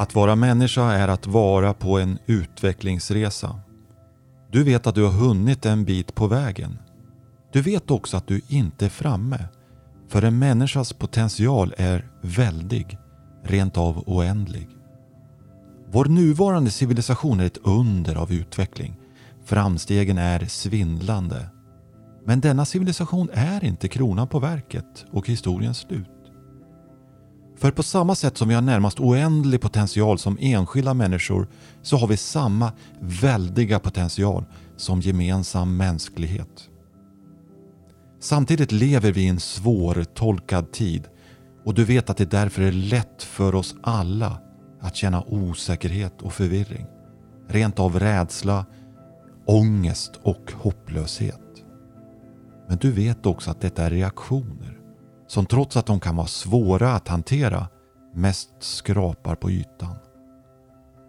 Att vara människa är att vara på en utvecklingsresa. Du vet att du har hunnit en bit på vägen. Du vet också att du inte är framme. För en människas potential är väldig, rent av oändlig. Vår nuvarande civilisation är ett under av utveckling. Framstegen är svindlande. Men denna civilisation är inte kronan på verket och historiens slut. För på samma sätt som vi har närmast oändlig potential som enskilda människor så har vi samma väldiga potential som gemensam mänsklighet. Samtidigt lever vi i en svårtolkad tid och du vet att det därför är lätt för oss alla att känna osäkerhet och förvirring. Rent av rädsla, ångest och hopplöshet. Men du vet också att detta är reaktioner som trots att de kan vara svåra att hantera mest skrapar på ytan.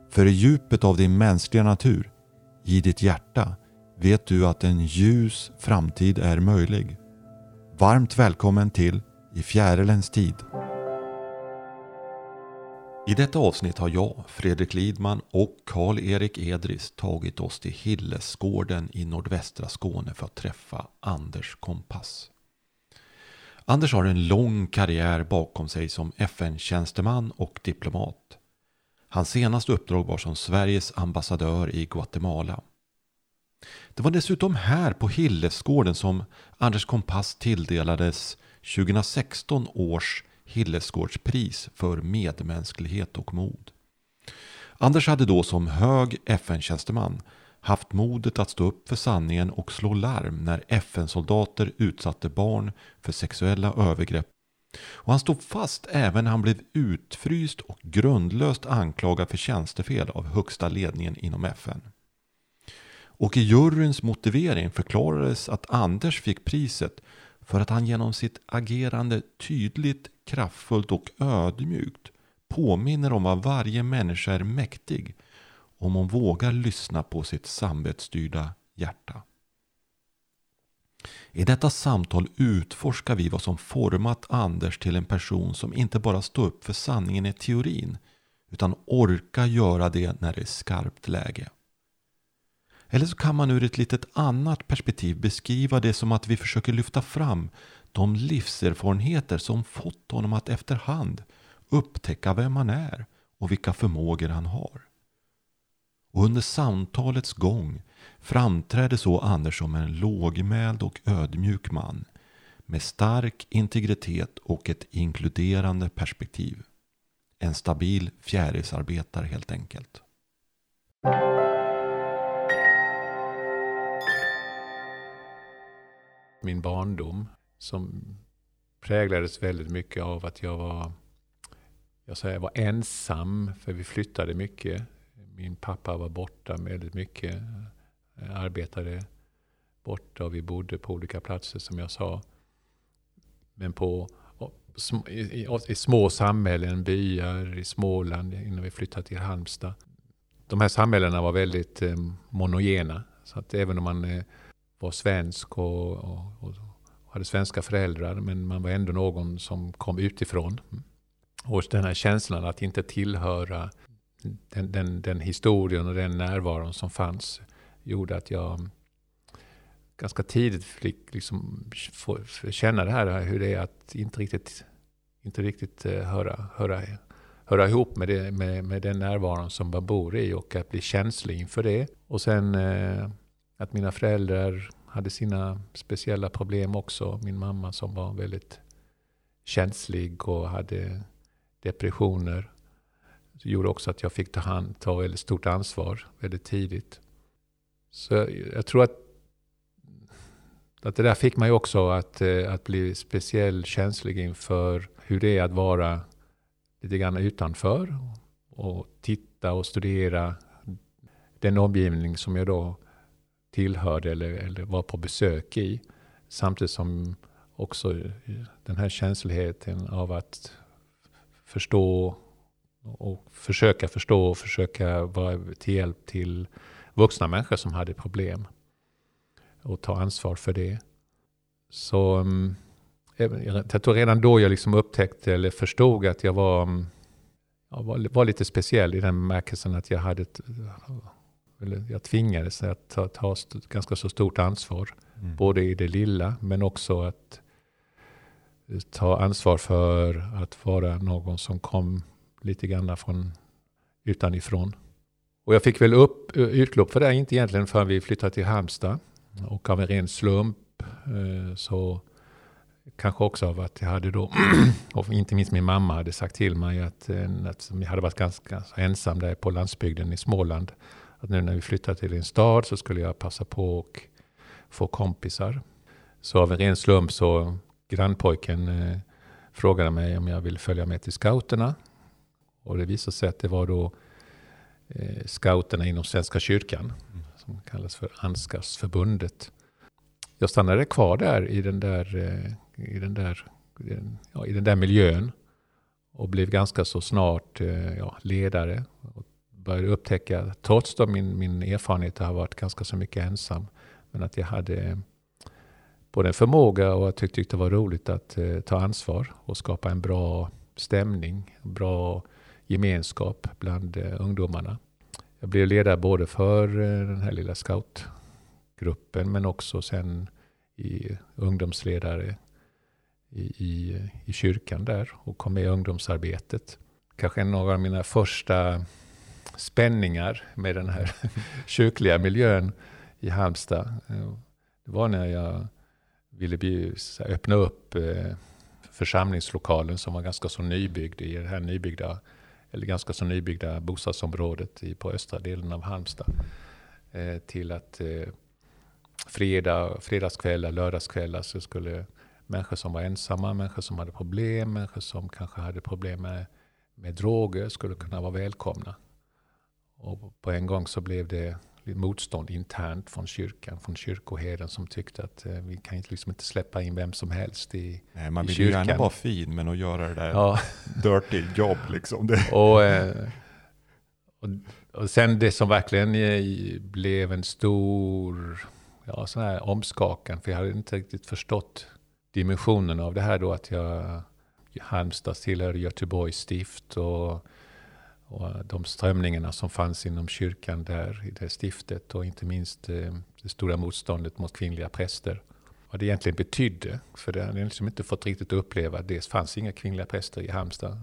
För i djupet av din mänskliga natur, i ditt hjärta, vet du att en ljus framtid är möjlig. Varmt välkommen till I fjärilens tid. I detta avsnitt har jag, Fredrik Lidman och Karl-Erik Edris tagit oss till Hillesgården i nordvästra Skåne för att träffa Anders Kompass. Anders har en lång karriär bakom sig som FN-tjänsteman och diplomat. Hans senaste uppdrag var som Sveriges ambassadör i Guatemala. Det var dessutom här på Hillesgården som Anders Kompass tilldelades 2016 års Hillesgårdspris för medmänsklighet och mod. Anders hade då som hög FN-tjänsteman haft modet att stå upp för sanningen och slå larm när FN-soldater utsatte barn för sexuella övergrepp. Och han stod fast även när han blev utfryst och grundlöst anklagad för tjänstefel av högsta ledningen inom FN. Och i juryns motivering förklarades att Anders fick priset för att han genom sitt agerande tydligt, kraftfullt och ödmjukt påminner om vad varje människa är mäktig om hon vågar lyssna på sitt samvetsstyrda hjärta. I detta samtal utforskar vi vad som format Anders till en person som inte bara står upp för sanningen i teorin utan orkar göra det när det är skarpt läge. Eller så kan man ur ett litet annat perspektiv beskriva det som att vi försöker lyfta fram de livserfarenheter som fått honom att efterhand upptäcka vem han är och vilka förmågor han har. Och under samtalets gång framträdde så Anders som en lågmäld och ödmjuk man med stark integritet och ett inkluderande perspektiv. En stabil fjärilsarbetare helt enkelt. Min barndom som präglades väldigt mycket av att jag var, jag säger, var ensam, för vi flyttade mycket. Min pappa var borta väldigt mycket, eh, arbetade borta och vi bodde på olika platser som jag sa. Men på, i, i, i små samhällen, byar i Småland innan vi flyttade till Halmstad. De här samhällena var väldigt eh, monogena. Så att även om man eh, var svensk och, och, och, hade svenska föräldrar, men man var ändå någon som kom utifrån. Och den här känslan att inte tillhöra den, den, den historien och den närvaron som fanns gjorde att jag ganska tidigt fick liksom få, känna det här, hur det är att inte riktigt, inte riktigt eh, höra, höra, höra ihop med, det, med, med den närvaron som man bor i och att bli känslig inför det. Och sen eh, att mina föräldrar hade sina speciella problem också. Min mamma som var väldigt känslig och hade depressioner. Det gjorde också att jag fick ta, hand, ta väldigt stort ansvar väldigt tidigt. Så jag tror att, att det där fick mig också att, eh, att bli speciellt känslig inför hur det är att vara lite grann utanför och titta och studera den omgivning som jag då tillhörde eller, eller var på besök i. Samtidigt som också den här känsligheten av att förstå och försöka förstå och försöka vara till hjälp till vuxna människor som hade problem. Och ta ansvar för det. Så mm, jag tror redan då jag liksom upptäckte eller förstod att jag var, mm, ja, var, lite speciell i den bemärkelsen att jag hade ett, jag tvingades att ta, ta ganska så stort ansvar. Mm. Både i det lilla men också att ta ansvar för att vara någon som kom lite grann från utanifrån. Och jag fick väl upp, eh, utlopp för det, inte egentligen förrän vi flyttade till Halmstad. Och av en ren slump eh, så kanske också av att jag hade då, och inte minst min mamma hade sagt till mig att, eh, att jag hade varit ganska ensam där på landsbygden i Småland. Att nu när vi flyttade till en stad så skulle jag passa på och få kompisar. Så av en ren slump så grannpojken eh, frågade mig om jag ville följa med till scouterna. Och det visade sig att det var då eh, scouterna inom Svenska kyrkan. Mm. Som kallas för Ansgarsförbundet. Jag stannade kvar där i den där, eh, i den där, ja, i den där miljön. Och blev ganska så snart eh, ja, ledare. Och började upptäcka, trots då min, min erfarenhet har varit ganska så mycket ensam. Men att jag hade både en förmåga och jag tyckte det var roligt att eh, ta ansvar och skapa en bra stämning, bra gemenskap bland eh, ungdomarna. Jag blev ledare både för eh, den här lilla scoutgruppen men också sen i ungdomsledare i, i, i kyrkan där och kom med i ungdomsarbetet. Kanske en av mina första spänningar med den här kyrkliga miljön i Halmstad. Eh, det var när jag ville öppna upp församlingslokalen som var ganska så nybyggd i det här nybyggda, eller ganska så nybyggda bostadsområdet på östra delen av Halmstad. Eh, till att eh, fredag, fredagskvällar, lördagskvällar så skulle människor som var ensamma, människor som hade problem, människor som kanske hade problem med, med droger skulle kunna vara välkomna. Och på en gång så blev det motstånd internt från kyrkan, från kyrkoherden som tyckte att eh, vi kan liksom inte släppa in vem som helst i, Nej, man vill ju gärna vara fin, men att göra det där ja. dirty jobb liksom. Det. Och, eh, och, och sen det som verkligen blev en stor ja, sån här omskakan, för jag hade inte riktigt förstått dimensionen av det här då att jag Halmstad tillhör Göteborgs stift och och de strömningarna som fanns inom kyrkan där i det stiftet och inte minst eh, det stora motståndet mot kvinnliga präster. Vad det egentligen betydde, för det hade jag liksom inte fått riktigt uppleva. Det fanns inga kvinnliga präster i Halmstad.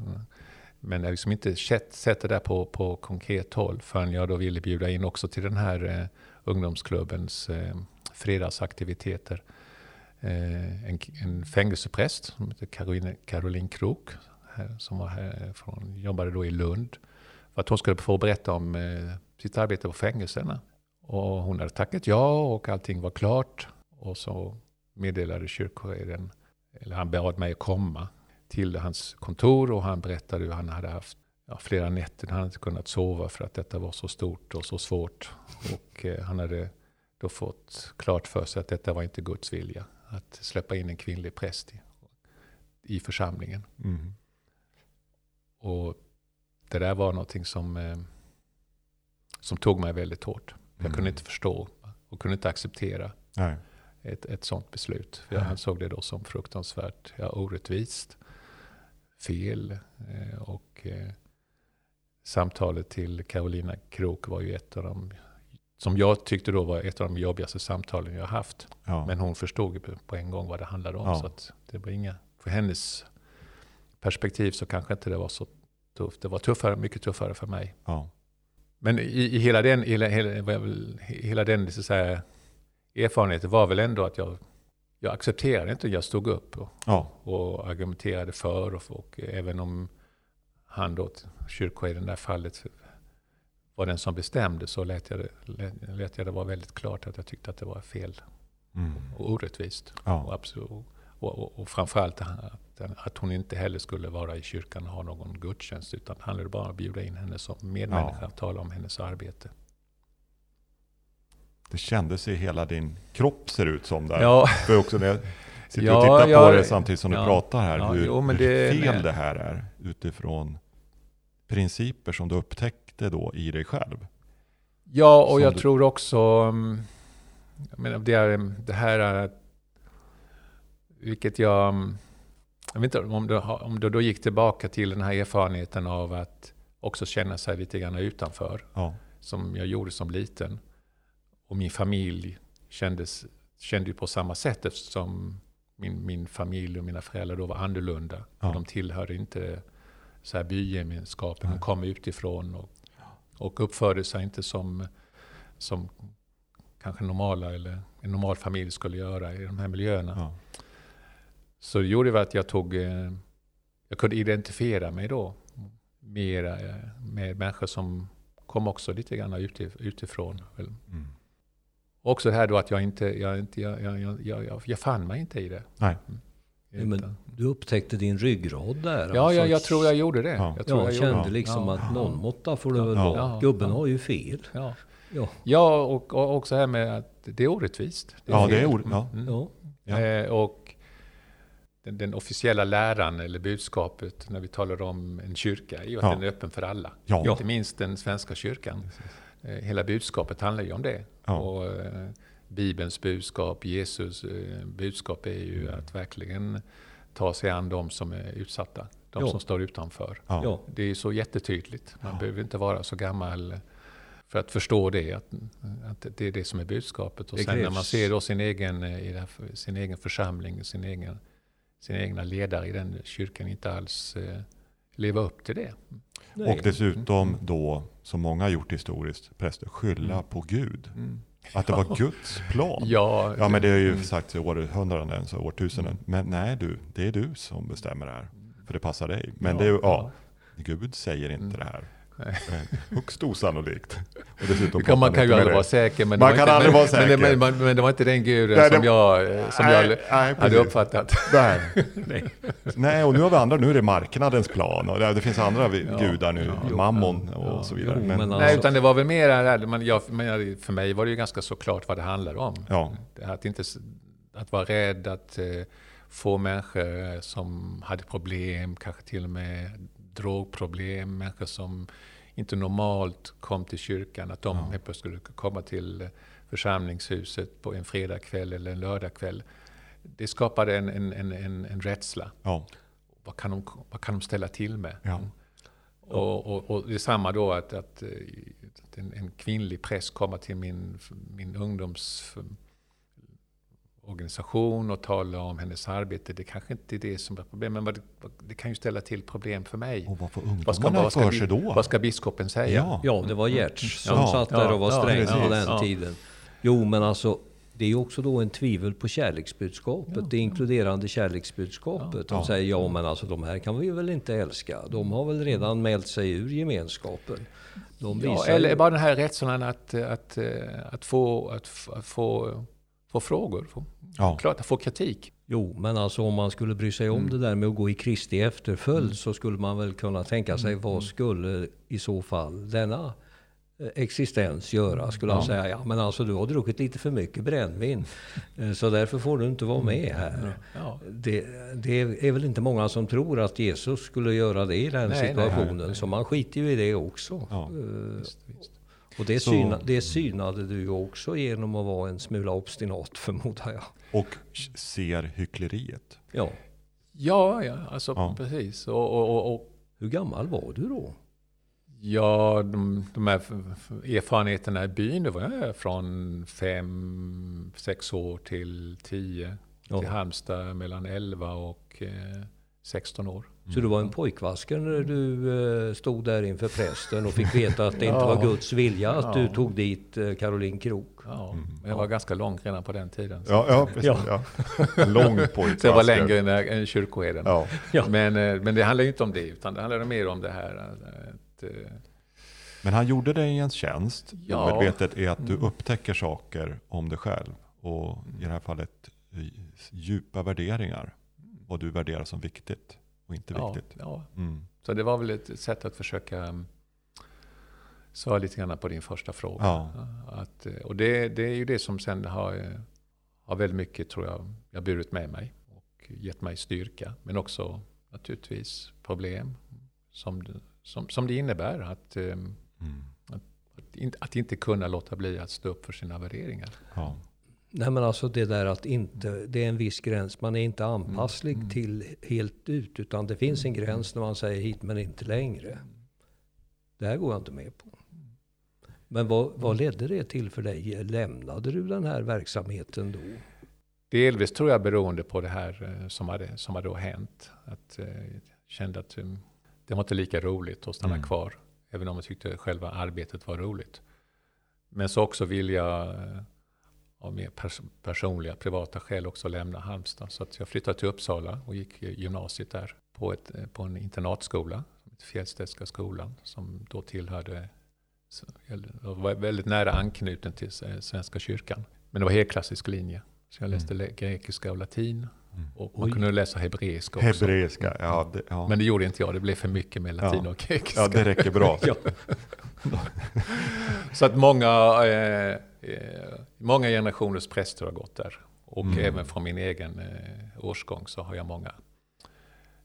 Men jag liksom inte sett det där på, på konkret håll förrän jag då ville bjuda in också till den här eh, ungdomsklubbens eh, fredagsaktiviteter. Eh, en, en fängelsepräst som heter Caroline, Caroline Krok som var här eh, från, jobbade då i Lund. För att hon skulle få berätta om eh, sitt arbete på fängelserna. Och hon hade tackat ja och allting var klart. Och så meddelade kyrkoherden, eller han bad mig komma till hans kontor och han berättade hur han hade haft ja, flera nätter. Han hade inte kunnat sova för att detta var så stort och så svårt. Och eh, han hade då fått klart för sig att detta var inte Guds vilja. Att släppa in en kvinnlig präst i, i församlingen. Mm. Och det där var någonting som, eh, som tog mig väldigt hårt. Jag mm. kunde inte förstå och kunde inte acceptera Nej. Ett, ett sånt beslut. Jag Nej. ansåg det då som fruktansvärt ja, orättvist, fel eh, och eh, samtalet till Carolina Krok var ju ett av de som jag tyckte då var ett av de jobbigaste samtalen jag haft. Ja. Men hon förstod på en gång vad det handlade om. Ja. Så det var inga, för hennes perspektiv så kanske inte det var så tufft. Det var tuffare, mycket tuffare för mig. Ja. Men i, i, hela den, hela, hela, hela den så säga, erfarenheten var väl ändå att jag, jag accepterade inte, jag stod upp och, ja. och argumenterade för. Och, och, även om han då, kyrkoherden i det här fallet, var den som bestämde så lät jag, det, lät jag det vara väldigt klart att jag tyckte att det var fel mm. och orättvist. Ja. Och, absolut, och, och, och framförallt att, hon inte heller skulle vara i kyrkan och ha någon gudstjänst. Utan det handlade bara om att bjuda in henne som medmänniska och tala om hennes arbete. Det kändes i hela din kropp ser ut som där. Ja. För också när jag sitter ja, och tittar på ja, det samtidigt som ja, du pratar här. Ja, hur, jo, hur det, fel nej. det här är utifrån principer som du upptäckte då i dig själv. Ja, och jag du... tror också... Mm, jag menar, det, är, det här är vilket jag... Jag vet inte om du, om du då gick tillbaka till den här erfarenheten av att också känna sig lite grann utanför. Ja. Som jag gjorde som liten. Och min familj kändes, kände ju på samma sätt eftersom min, min familj och mina föräldrar då var annorlunda. Ja. De tillhörde inte så här bygemenskapen. De kom utifrån och, och uppförde sig inte som, som kanske normala eller en normal familj skulle göra i de här miljöerna. Ja. Så det gjorde att jag tog, eh, jag kunde identifiera mig då mer eh, med människor som kom också lite grann utif- utifrån. Mm. Och också det här då att jag inte, jag, inte, jag, jag, jag, jag, jag, jag fann mig inte i det. Nej. Ja, men du upptäckte din ryggrad där. ja, alltså. jag, jag tror jag gjorde det. Ja. Jag tror Ja, jag kände gjorde. liksom ja. att någon måtta får det väl Ja. vara. Ja. Gubben Ja. har ju fel. Ja, Ja. ja och, och också det här med att det är orättvist. Ja, det är fel. or- ja. Mm. Ja. Ja. Eh, och den, den officiella läran eller budskapet när vi talar om en kyrka är ju att Ja. den är öppen för alla. Ja. Inte minst den svenska kyrkan. Eh, hela budskapet handlar ju om det. Ja. Och, eh, Bibelns budskap, Jesus eh, budskap är ju att verkligen ta sig an de som är utsatta. De Ja. som står utanför. Ja. Det är så jättetydligt. Man Ja. behöver inte vara så gammal för att förstå det, att, att det är det som är budskapet. Och Det sen när man ser då sin egen, i det här, sin egen församling, sin egen, sina egna ledare i den kyrkan inte alls eh, leva upp till det. Nej. Och dessutom då, som många har gjort historiskt, präster, skylla Mm. på Gud. Att det var Guds plan. Ja, Ja men det är ju Mm. sagt i århundraden, så årtusenden. Mm. Men nej du, det är du som bestämmer det här. För det passar dig. Men Ja, det är ju, ja, ja. Gud säger inte Mm. det här. Nej. Högst osannolikt. Och dessutom kan, man kan ju aldrig vara säker. Men Man kan inte, aldrig men, vara säker. Men, det- men, men det var inte den guden Nej, som det- jag, som Nej, jag nej, hade precis. uppfattat. Nej. Nej. Nej, och nu har vi andra, nu är det marknadens plan. Och det det finns andra Ja, gudar nu, ja, mammon ja, och ja. så vidare. Jo, men, men Nej, Alltså- utan det var väl mer, men jag, men jag, för mig var det ju ganska så klart vad det handlar om. ja, Att, inte, att vara rädd att eh, få människor eh, som hade problem, kanske till och med drogproblem, människor som inte normalt kom till kyrkan, att de Ja. helt plötsligt skulle komma till eh, församlingshuset på en fredagkväll eller en lördagkväll. Det skapade en, en, en, en, en rädsla. ja, Vad kan, de, vad kan de ställa till med? ja, Och, och, och det är samma då att, att, eh, att en, en kvinnlig präst kommer till min, min ungdomsorganisation och talar om hennes arbete. Det kanske inte är det som är problemet, men det, kan ju ställa till problem för mig. Och vad får ungdomarna vad, ska, för sig då? vad ska biskopen säga? Ja, Ja, det var Gertz som Ja, satt där och var ja, sträng precis. på den Ja. tiden. Jo, men alltså det är ju också då en tvivel på kärleksbudskapet, det inkluderande kärleksbudskapet. De Ja. säger ja, men alltså de här kan vi väl inte älska. De har väl redan mält sig ur gemenskapen. De Ja, eller ju- bara den här rädslan att, att, eh, att, få, att, att få, få frågor, få, ja, klart, att få kritik. Jo, men alltså om man skulle bry sig om Mm. det där med att gå i Kristi efterföljd så skulle man väl kunna tänka sig vad skulle i så fall denna eh, existens göra? Skulle han Ja. säga, ja men alltså du har druckit lite för mycket brännvin eh, så därför får du inte vara med här. Ja. Det, det är väl inte många som tror att Jesus skulle göra det i den Nej, situationen, nej, nej. så man skiter ju i det också. Ja. Eh, Visst, visst. Och det, Så- syna, det synade du ju också genom att vara en smula obstinat förmodar jag. och ser hyckleriet. Ja. Ja, ja, alltså Ja. precis. Och, och, och, och Hur gammal var du då? Ja, de, de här erfarenheterna i byn, det var jag från fem, sex år till tio. Ja. Till Halmstad mellan 11 och eh, 16 år. Så du var en pojkvasker när du eh, stod där inför prästen och fick veta att det inte var Ja. Guds vilja att du Ja. tog dit eh, Caroline Krok? Ja, Mm. jag var ganska lång redan på den tiden. Så, Ja, ja precis. Ja. En lång pojk. så jag var längre än, än kyrkoherden. Ja. Ja. Men, eh, men det handlar inte om det, utan det handlar mer om det här att, eh, Men han gjorde dig en tjänst. Ja. Omedvetet är att du Mm. upptäcker saker om dig själv. Och i det här fallet eh, djupa värderingar. Vad du värderar som viktigt och inte ja, viktigt. ja, Mm. Så det var väl ett sätt att försöka um, svara lite grann på din första fråga. Ja. Att, eh, och det, det är ju det som sen har, eh, har väldigt mycket, tror jag, jag burit med mig och gett mig styrka. Men också naturligtvis problem som, som, som det innebär att, eh, Mm. att, in, att inte kunna låta bli att stå upp för sina värderingar. Ja. Nej men alltså det där att inte, det är en viss gräns, man är inte anpasslig Mm. till helt ut utan det finns en gräns när man säger hit men inte längre. Det här går jag inte med på. Men vad, vad ledde det till för dig? Lämnade du den här verksamheten då? Delvis tror jag beroende på det här eh, som hade, som hade då hänt. Att eh, jag kände att um, det var inte lika roligt att stanna Mm. kvar. Även om jag tyckte själva arbetet var roligt. Men så också vill jag eh, av mer pers personliga, privata skäl också lämna Halmstad. Så jag flyttade till Uppsala och gick gymnasiet där på, ett, på en internatskola, Fjällstedtska skolan, som då tillhörde, var väldigt nära anknuten till Svenska kyrkan. Men det var helklassisk linje. Så jag läste le- grekiska och latin. Mm. Och man kunde läsa hebreiska också. Hebreiska, ja, det, ja. Men det gjorde inte jag, det blev för mycket med latin Ja. och grekiska. ja, det räcker bra. Så att många, eh, eh, många generationers präster har gått där. Och Mm. även från min egen eh, årsgång så har jag många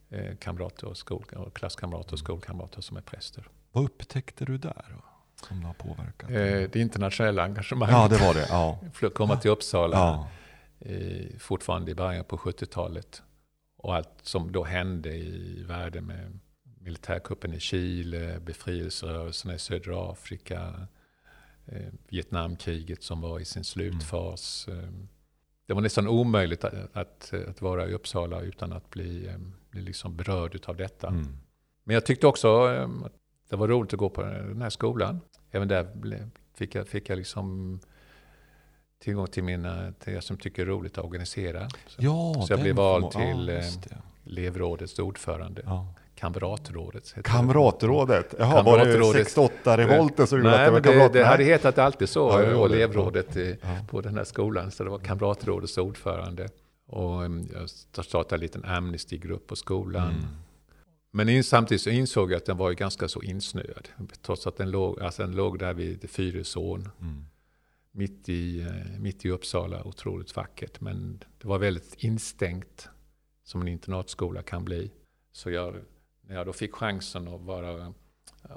eh, kamrater och, skol, klasskamrater och skolkamrater som är präster. Vad upptäckte du där då, som har påverkat? Eh, det internationella engagemanget. ja, det var det. Ja. Fl- Komma till Uppsala Ja. Eh, fortfarande i början på 70-talet. Och allt som då hände i världen med militärkuppen i Chile, befrielserörelserna i södra Afrika, eh, Vietnamkriget som var i sin slutfas. Eh, det var nästan omöjligt att, att, att vara i Uppsala utan att bli, eh, bli liksom berörd av detta. Mm. Men jag tyckte också att det var roligt att gå på den här skolan. Även där fick jag, fick jag liksom tillgång till mina, till jag som tycker det är roligt att organisera. Så Ja, Så jag blev vald förmo- ja, till, eh, elevrådets ordförande. Ja. Kamratrådet. Kamratrådet? Jaha, var det Kamratrådet. 68-revolten som gjorde att det var men det, det hade hetat alltid så, Ja, elevrådet Ja. på den här skolan. Så det var kamratrådets ordförande. Och mm, jag startade en liten Amnesty-grupp på skolan. Mm. Men in, samtidigt så insåg jag att den var ju ganska så insnöad. Trots att den låg, alltså den låg där vid Fyrisån, Mm. Mitt i, eh, mitt i Uppsala, otroligt vackert. Men det var väldigt instängt, som en internatskola kan bli. Så jag, när jag då fick chansen att vara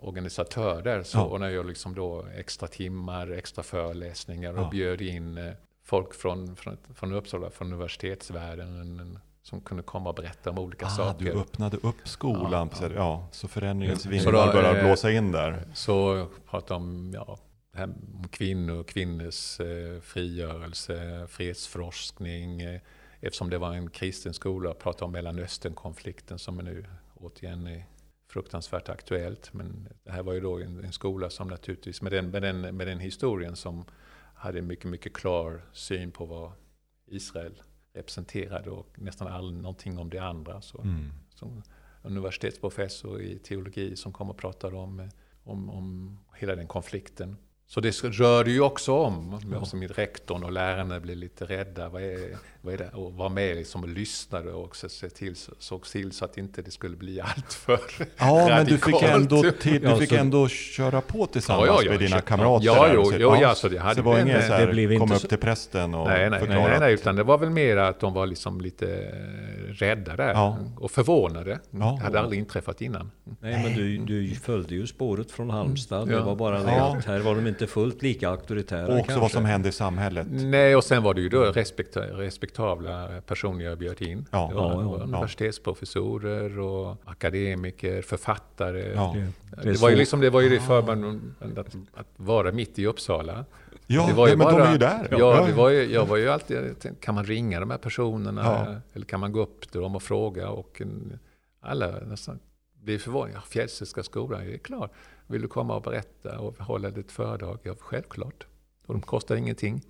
organisatör där, så Ja. och när jag liksom då extra timmar, extra föreläsningar och Ja. bjöd in eh, folk från, från, från Uppsala, från universitetsvärlden, en- en- som kunde komma och berätta om olika Ah, saker. du öppnade upp skolan, Ja, ja, ja. så förändringens vindar började eh, blåsa in där. Så prata om, ja, det här om kvinnor, kvinnors frigörelse, fredsforskning. Eh, eftersom det var en kristen skola, prata om Mellanösternkonflikten som är nu återigen är fruktansvärt aktuellt. Men det här var ju då en, en skola som naturligtvis, med den, med, den, med den historien som hade en mycket, mycket klar syn på vad Israel representerade och nästan all, någonting om det andra. Så Mm. som universitetsprofessor i teologi som kom och pratade om, om, om hela den konflikten. Så det rörde ju också om, Ja. som i rektorn och lärarna blev lite rädda. Vad är, vad är det? Och var med liksom och lyssnade och så, se till, såg till så att inte det skulle bli allt för Ja, men du fick, radikalt. ändå till, du fick ändå köra på tillsammans Ja, ja, ja, med dina kamrater. Ja, jo, jo, ja, så det hade så det var ingen så det här, blev kom inte upp så- till prästen och Nej, nej, förklara. nej, nej, utan det var väl mer att de var liksom lite eh, rädda där Ja. och förvånade. Ja. Det hade aldrig inträffat innan. Nej, men du, du följde ju spåret från Halmstad. Det Ja. var bara det Ja. att här var de inte fullt lika auktoritära Och också kanske. vad som hände i samhället. Nej, och sen var det ju då respekta, respektabla personer jag bjöd in. Ja, det var, ja, ja. universitetsprofessorer och akademiker, författare. Ja. Det, det var ju liksom, det var ju det förband att, att vara mitt i Uppsala. Ja, det var ju nej, men de bara- är ju där. Ja, det var ju, jag var ju alltid, kan man ringa de här personerna? Ja. Eller kan man gå upp till dem och fråga? Och alla nästan blir förvånade. Ja, Fjällstedtska skolan, det är klart. Vill du komma och berätta och hålla ditt föredrag? Ja, självklart. Och de kostar ingenting.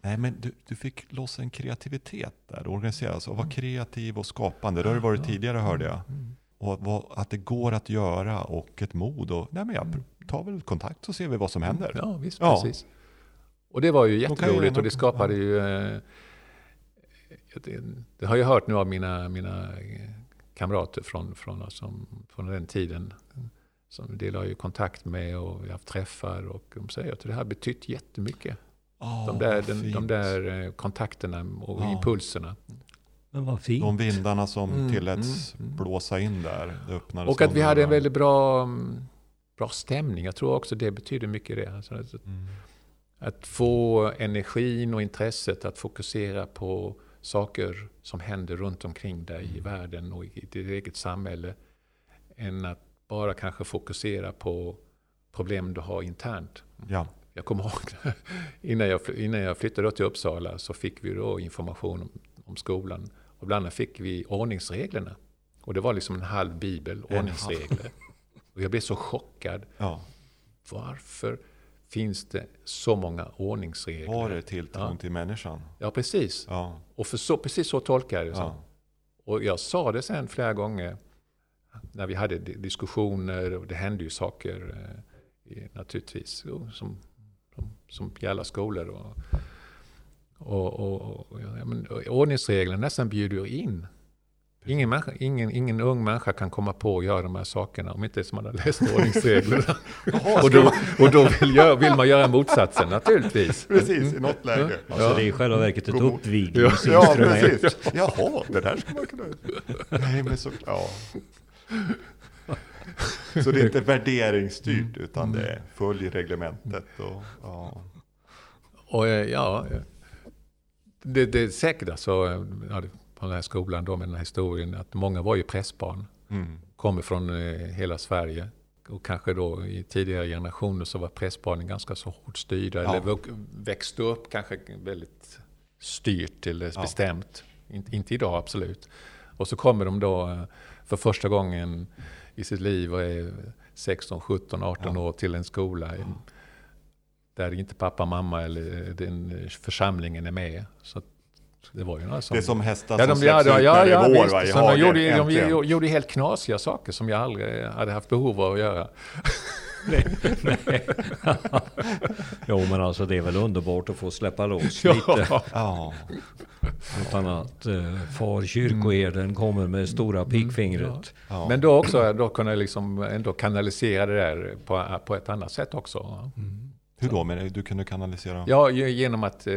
Nej, men du, du fick loss en kreativitet där, organiseras och vara kreativ och skapande. Det har du varit tidigare hörde jag. Och vad, att det går att göra och ett mod. Och, nej, men jag tar väl kontakt så ser vi vad som händer. Ja, visst, Ja. precis. Och det var ju jätteroligt och det skapade ju... Eh, det, det har jag hört nu av mina, mina kamrater från, från, alltså, från den tiden. Som de har ju kontakt med och vi har haft träffar och de säger att det här har betytt jättemycket. Oh, De där, den, de där eh, kontakterna och Ja. impulserna. Men vad fint. De vindarna som Mm, tilläts mm, mm. blåsa in där. Det öppnades Och att vi hade en väldigt bra, mm, bra stämning. Jag tror också det betyder mycket det. Alltså, att- Mm. Att få energin och intresset att fokusera på saker som händer runt omkring dig i världen och i ditt eget samhälle. Än att bara kanske fokusera på problem du har internt. Ja. Jag kommer ihåg innan jag, innan jag flyttade till Uppsala så fick vi då information om, om skolan. Och bland annat fick vi ordningsreglerna. Och det var liksom en halv bibel, ordningsregler. Och jag blev så chockad. ja. Varför finns det så många ordningsregler? Var det tilltron Ja. till människan? Ja, precis. Ja. Och för så, precis så tolkar jag det. Ja. Och jag sa det sen flera gånger när vi hade di- diskussioner och det hände ju saker eh, naturligtvis som, som, som i alla skolor. Och, och, och, och, ja, men, ordningsreglerna nästan bjuder in. Ingen, människa, ingen, ingen ung människa kan komma på att göra de här sakerna om inte man har läst ordningsreglerna. och då, och då vill, jag, vill man göra motsatsen naturligtvis. Precis, i något läge. Alltså det är i själva verket ett mot- Ja, precis. Jaha, det där ska man kunna... Nej, men så... Ja. Så det är inte värderingsstyrt, utan det är följ reglementet och... Ja. Och eh, ja, eh, det, det är säkert alltså, eh, på den här skolan då med den här historien, att många var ju pressbarn. Mm. Kommer från eh, hela Sverige. Och kanske då i tidigare generationer så var pressbarnen ganska så hårt styrda. Ja. Eller växte upp kanske väldigt styrt eller Ja. bestämt. Inte, inte idag absolut. Och så kommer de då eh, för första gången i sitt liv och är 16, 17, 18 Ja. år till en skola. i- Där inte pappa, mamma eller den församlingen är med. Så det var ju några som... Det är som hästar Ja, som de, ja, släpps ja, ut ja, när det ja, är vår va, Så de, gjorde, de gjorde, gjorde helt knasiga saker som jag aldrig hade haft behov av att göra. Jo men alltså det är väl underbart att få släppa loss lite. Ja. Ja, Utan att eh, far kyrkoherden kommer med stora pekfingret. ja. Men då också då kunna jag liksom ändå kanalisera det där på, på ett annat sätt också. Hur då? Men du kunde kanalisera? Ja, ge- genom att, eh,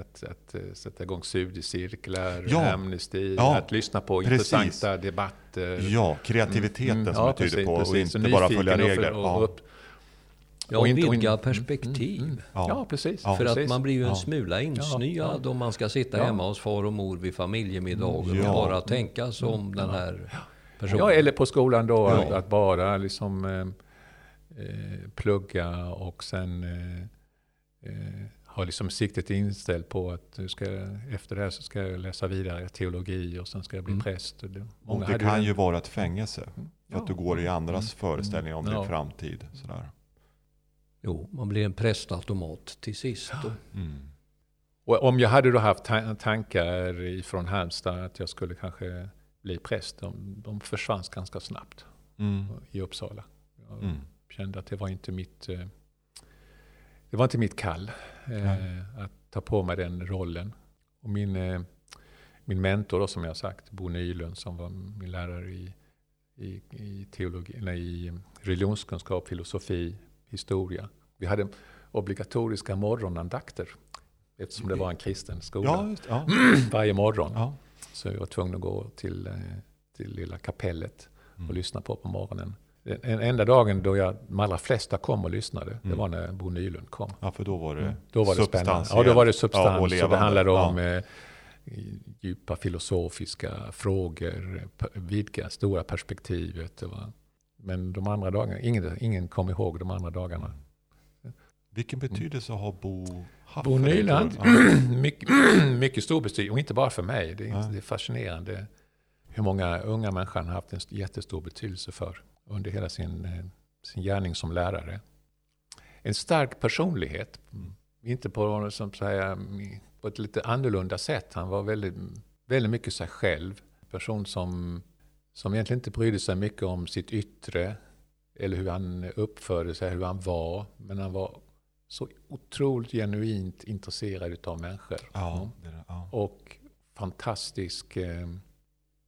att, att eh, sätta igång studiecirklar, Ja. Amnesty, Ja. att lyssna på Precis. intressanta debatter. Ja, kreativiteten Mm, som ja, det tyder precis, på och precis. inte Och bara nyfiken följa och regler. och Ja. upp- Ja, Och inte- och vidga in- perspektiv. Ja, Ja. precis. Ja. För att precis. man blir ju en Ja. smula insnyad om man ska sitta Ja. hemma hos far och mor vid familjemiddagen Ja. och bara tänka som den här personen. Ja, eller på skolan då, Ja. att, att bara liksom eh, plugga och sen eh, eh, ha liksom siktet inställt på att ska, efter det här så ska jag läsa vidare teologi och sen ska jag bli Mm. präst. Och Det, Och många det kan ju vara ett fängelse. För att du går i andras föreställningar om Ja. din framtid. Sådär. Jo, man blir en prästautomat till sist. Mm. Och om jag hade då haft ta- tankar ifrån Halmstad att jag skulle kanske bli präst, de, de försvann ganska snabbt Mm. i Uppsala. Mm. Kände att det var inte mitt, eh, det var inte mitt kall Nej. eh, att ta på mig den rollen. Och min, eh, min mentor då, som jag sagt, Bo Nylund, som var min lärare i, i, i, teologi, nej, i religionskunskap, filosofi, historia. Vi hade obligatoriska morgonandakter eftersom det var en kristen skola Ja, ja. varje morgon. ja. Så jag var tvungen att gå till, till lilla kapellet och Mm. lyssna på på morgonen. Den enda dagen då jag, de allra flesta kom och lyssnade, det Mm. var när Bo Nylund kom. ja, för då var det Mm. Då var det spännande. Ja, då var det Ja, substans och och, det handlade om Ja. eh, djupa filosofiska frågor, vidga stora perspektivet. Det var, men de andra dagarna, ingen, ingen kom ihåg de andra dagarna. Vilken betydelse har Bo haft Bo Nyland, mycket, mycket stor betydelse, och inte bara för mig. Det är, Ja. det är fascinerande hur många unga människor han har haft en jättestor betydelse för under hela sin, eh, sin gärning som lärare. En stark personlighet, Mm. inte på, som säga, på ett lite annorlunda sätt. Han var väldigt, väldigt mycket sig själv. Person som, som egentligen inte brydde sig mycket om sitt yttre eller hur han uppförde sig, hur han var. Men han var så otroligt genuint intresserad av människor. Ja, det är det. ja. Och fantastisk eh,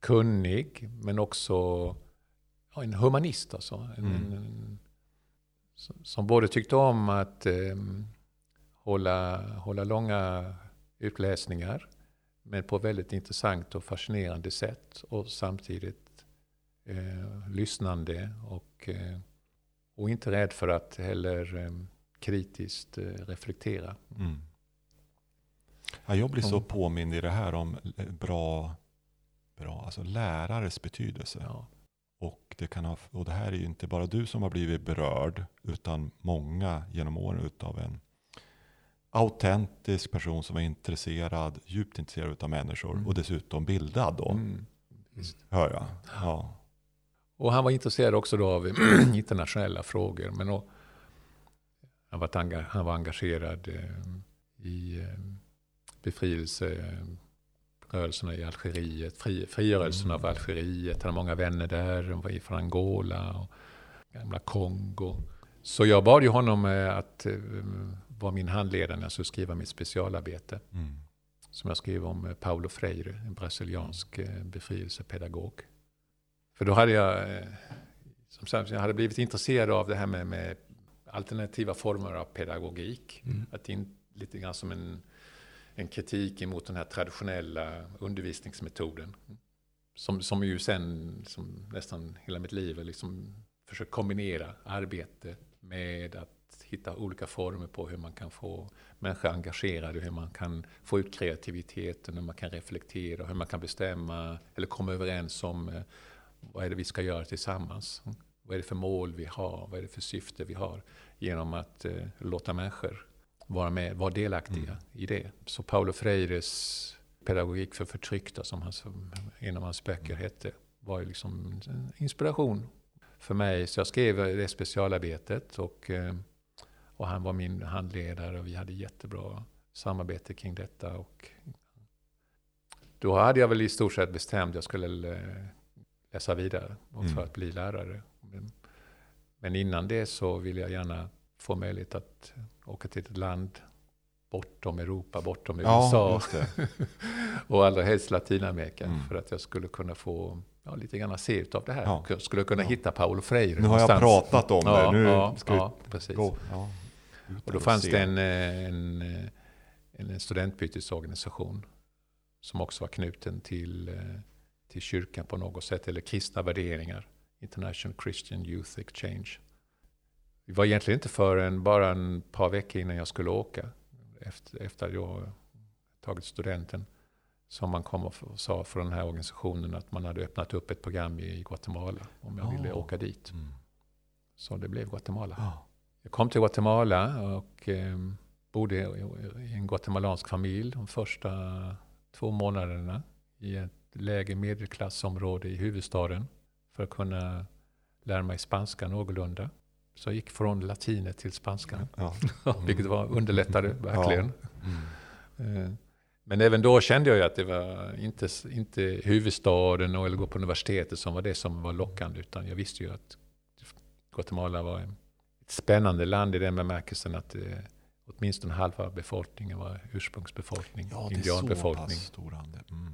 kunnig, men också en humanist. Alltså. En, Mm. en, som- både tyckte om att eh, hålla, hålla långa utläsningar, men på väldigt intressant och fascinerande sätt. Och samtidigt eh, lyssnande och, eh, och inte rädd för att heller eh, kritiskt eh, reflektera. Mm. Ja, jag blir så påmind i det här om eh, bra, bra alltså lärares betydelse. Ja. Och det kan ha, och det här är ju inte bara du som har blivit berörd, utan många genom åren utav en autentisk person som är intresserad, djupt intresserad av människor Mm. och dessutom bildad då, Mm. Hör jag. Ja. Och han var intresserad också då av internationella frågor. Men då, han, var han var engagerad eh, i eh, befrielserörelserna i Algeriet, fri, frigörelsen av Algeriet. Han hade många vänner där, de var från Angola och gamla Kongo. Så jag bad ju honom eh, att eh, vara min handledare när jag skulle skriva mitt specialarbete. Mm. Som jag skrev om eh, Paulo Freire, en brasiliansk befrielsepedagog. För då hade jag, som sagt, jag hade blivit intresserad av det här med, med alternativa former av pedagogik. Mm. Att in, lite grann som en, en kritik emot den här traditionella undervisningsmetoden. Som, som ju sen, som nästan hela mitt liv, har liksom försökt kombinera arbete med att hitta olika former på hur man kan få människor engagerade, hur man kan få ut kreativiteten, hur man kan reflektera, hur man kan bestämma eller komma överens om eh, vad är det vi ska göra tillsammans. Vad är det för mål vi har? Vad är det för syfte vi har? Genom att eh, låta människor vara med, vara delaktiga i det. Så Paulo Freires pedagogik för förtryckta, som, han, som en av hans böcker hette, var ju liksom en inspiration för mig. Så jag skrev det specialarbetet och, eh, och han var min handledare och vi hade jättebra samarbete kring detta. Och då hade jag väl i stort sett bestämt att jag skulle eh, läsa vidare för Mm. att bli lärare. Men innan det så ville jag gärna få möjlighet att åka till ett land bortom Europa, bortom USA och allra helst Latinamerika. Mm. För att jag skulle kunna få ja, lite grann se av det här. Ja. Jag skulle kunna hitta Paulo Freire Nu har jag någonstans. pratat om det, nu ja, ska ja, vi gå. Och då fanns det en, en, eh, en studentbytesorganisation som också var knuten till, eh, till kyrkan på något sätt, eller kristna värderingar. International Christian Youth Exchange. Det var egentligen inte förrän bara en par veckor innan jag skulle åka, efter, efter att jag tagit studenten, som man kom och sa från den här organisationen att man hade öppnat upp ett program i Guatemala om jag Ja. ville åka dit. Mm. Så det blev Guatemala. Ja. Jag kom till Guatemala och eh, bodde i- i en guatemalansk familj de första två månaderna i ett lägre medelklassområde i huvudstaden för att kunna lära mig spanska någorlunda. Så jag gick från latinet till spanskan, Ja. vilket var underlättade verkligen. Mm. Eh, Men även då kände jag att det var inte, inte huvudstaden eller gå på universitetet som var det som var lockande. Utan jag visste ju att Guatemala var ett spännande land i den bemärkelsen att eh, åtminstone halva befolkningen var ursprungsbefolkning, Ja, det är så indianbefolkning. pass stor andel. Mm.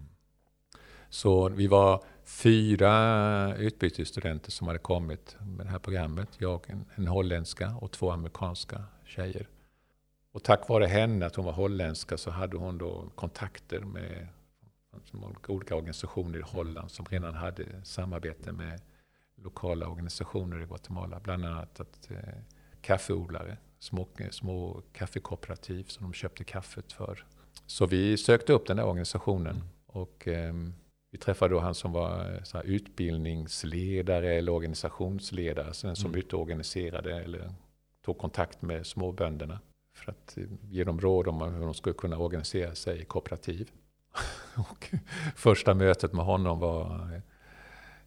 Så vi var fyra utbytesstudenter som hade kommit med det här programmet. Jag, en, en holländska och två amerikanska tjejer. Och tack vare henne, att hon var holländska, så hade hon då kontakter med olika organisationer i Holland som redan hade samarbete med lokala organisationer i Guatemala. Bland annat att eh, kaffeodlare, små, små kaffekooperativ som de köpte kaffet för. Så vi sökte upp den där organisationen. Och eh, vi träffade då han som var eh, så utbildningsledare eller organisationsledare. Så den som Mm. ute och organiserade eller tog kontakt med småbönderna. För att eh, ge dem råd om hur de skulle kunna organisera sig i kooperativ. och första mötet med honom var... eh,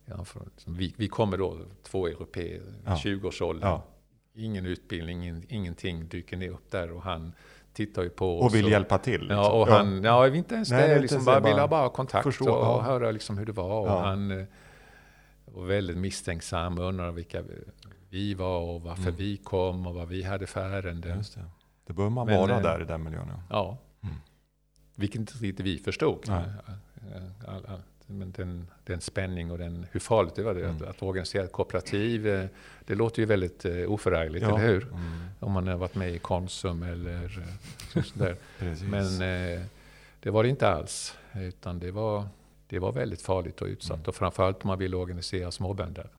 Ja, för, vi, vi kommer då, två europeer, Ja. 20-årsåldern. Ja. Ingen utbildning, ingen, ingenting dyker ner upp där. Och han tittar ju på oss. Och vill hjälpa till. liksom. Ja, och han, ja, inte ens Nej, det Liksom bara, bara ville ha bara kontakt förstå, och, ja. höra liksom hur det var. Och Ja. han eh, var väldigt misstänksam och undrade vilka vi var och varför Mm. vi kom och vad vi hade för ärende. Just det. det bör man Men, vara eh, där i den miljön. Ja. Ja. Mm. Vilket inte vi förstod. All- all- Men den, den spänning och den, hur farligt det var det, att, Mm. att organisera ett kooperativ. eh, Det låter ju väldigt eh, oförargligt, Ja. eller hur? Mm. Om man har varit med i Konsum eller eh, sådär. Precis. Men eh, det var det inte alls. Utan det var, det var väldigt farligt och utsatt. Mm. Och framförallt om man ville organisera småbönder.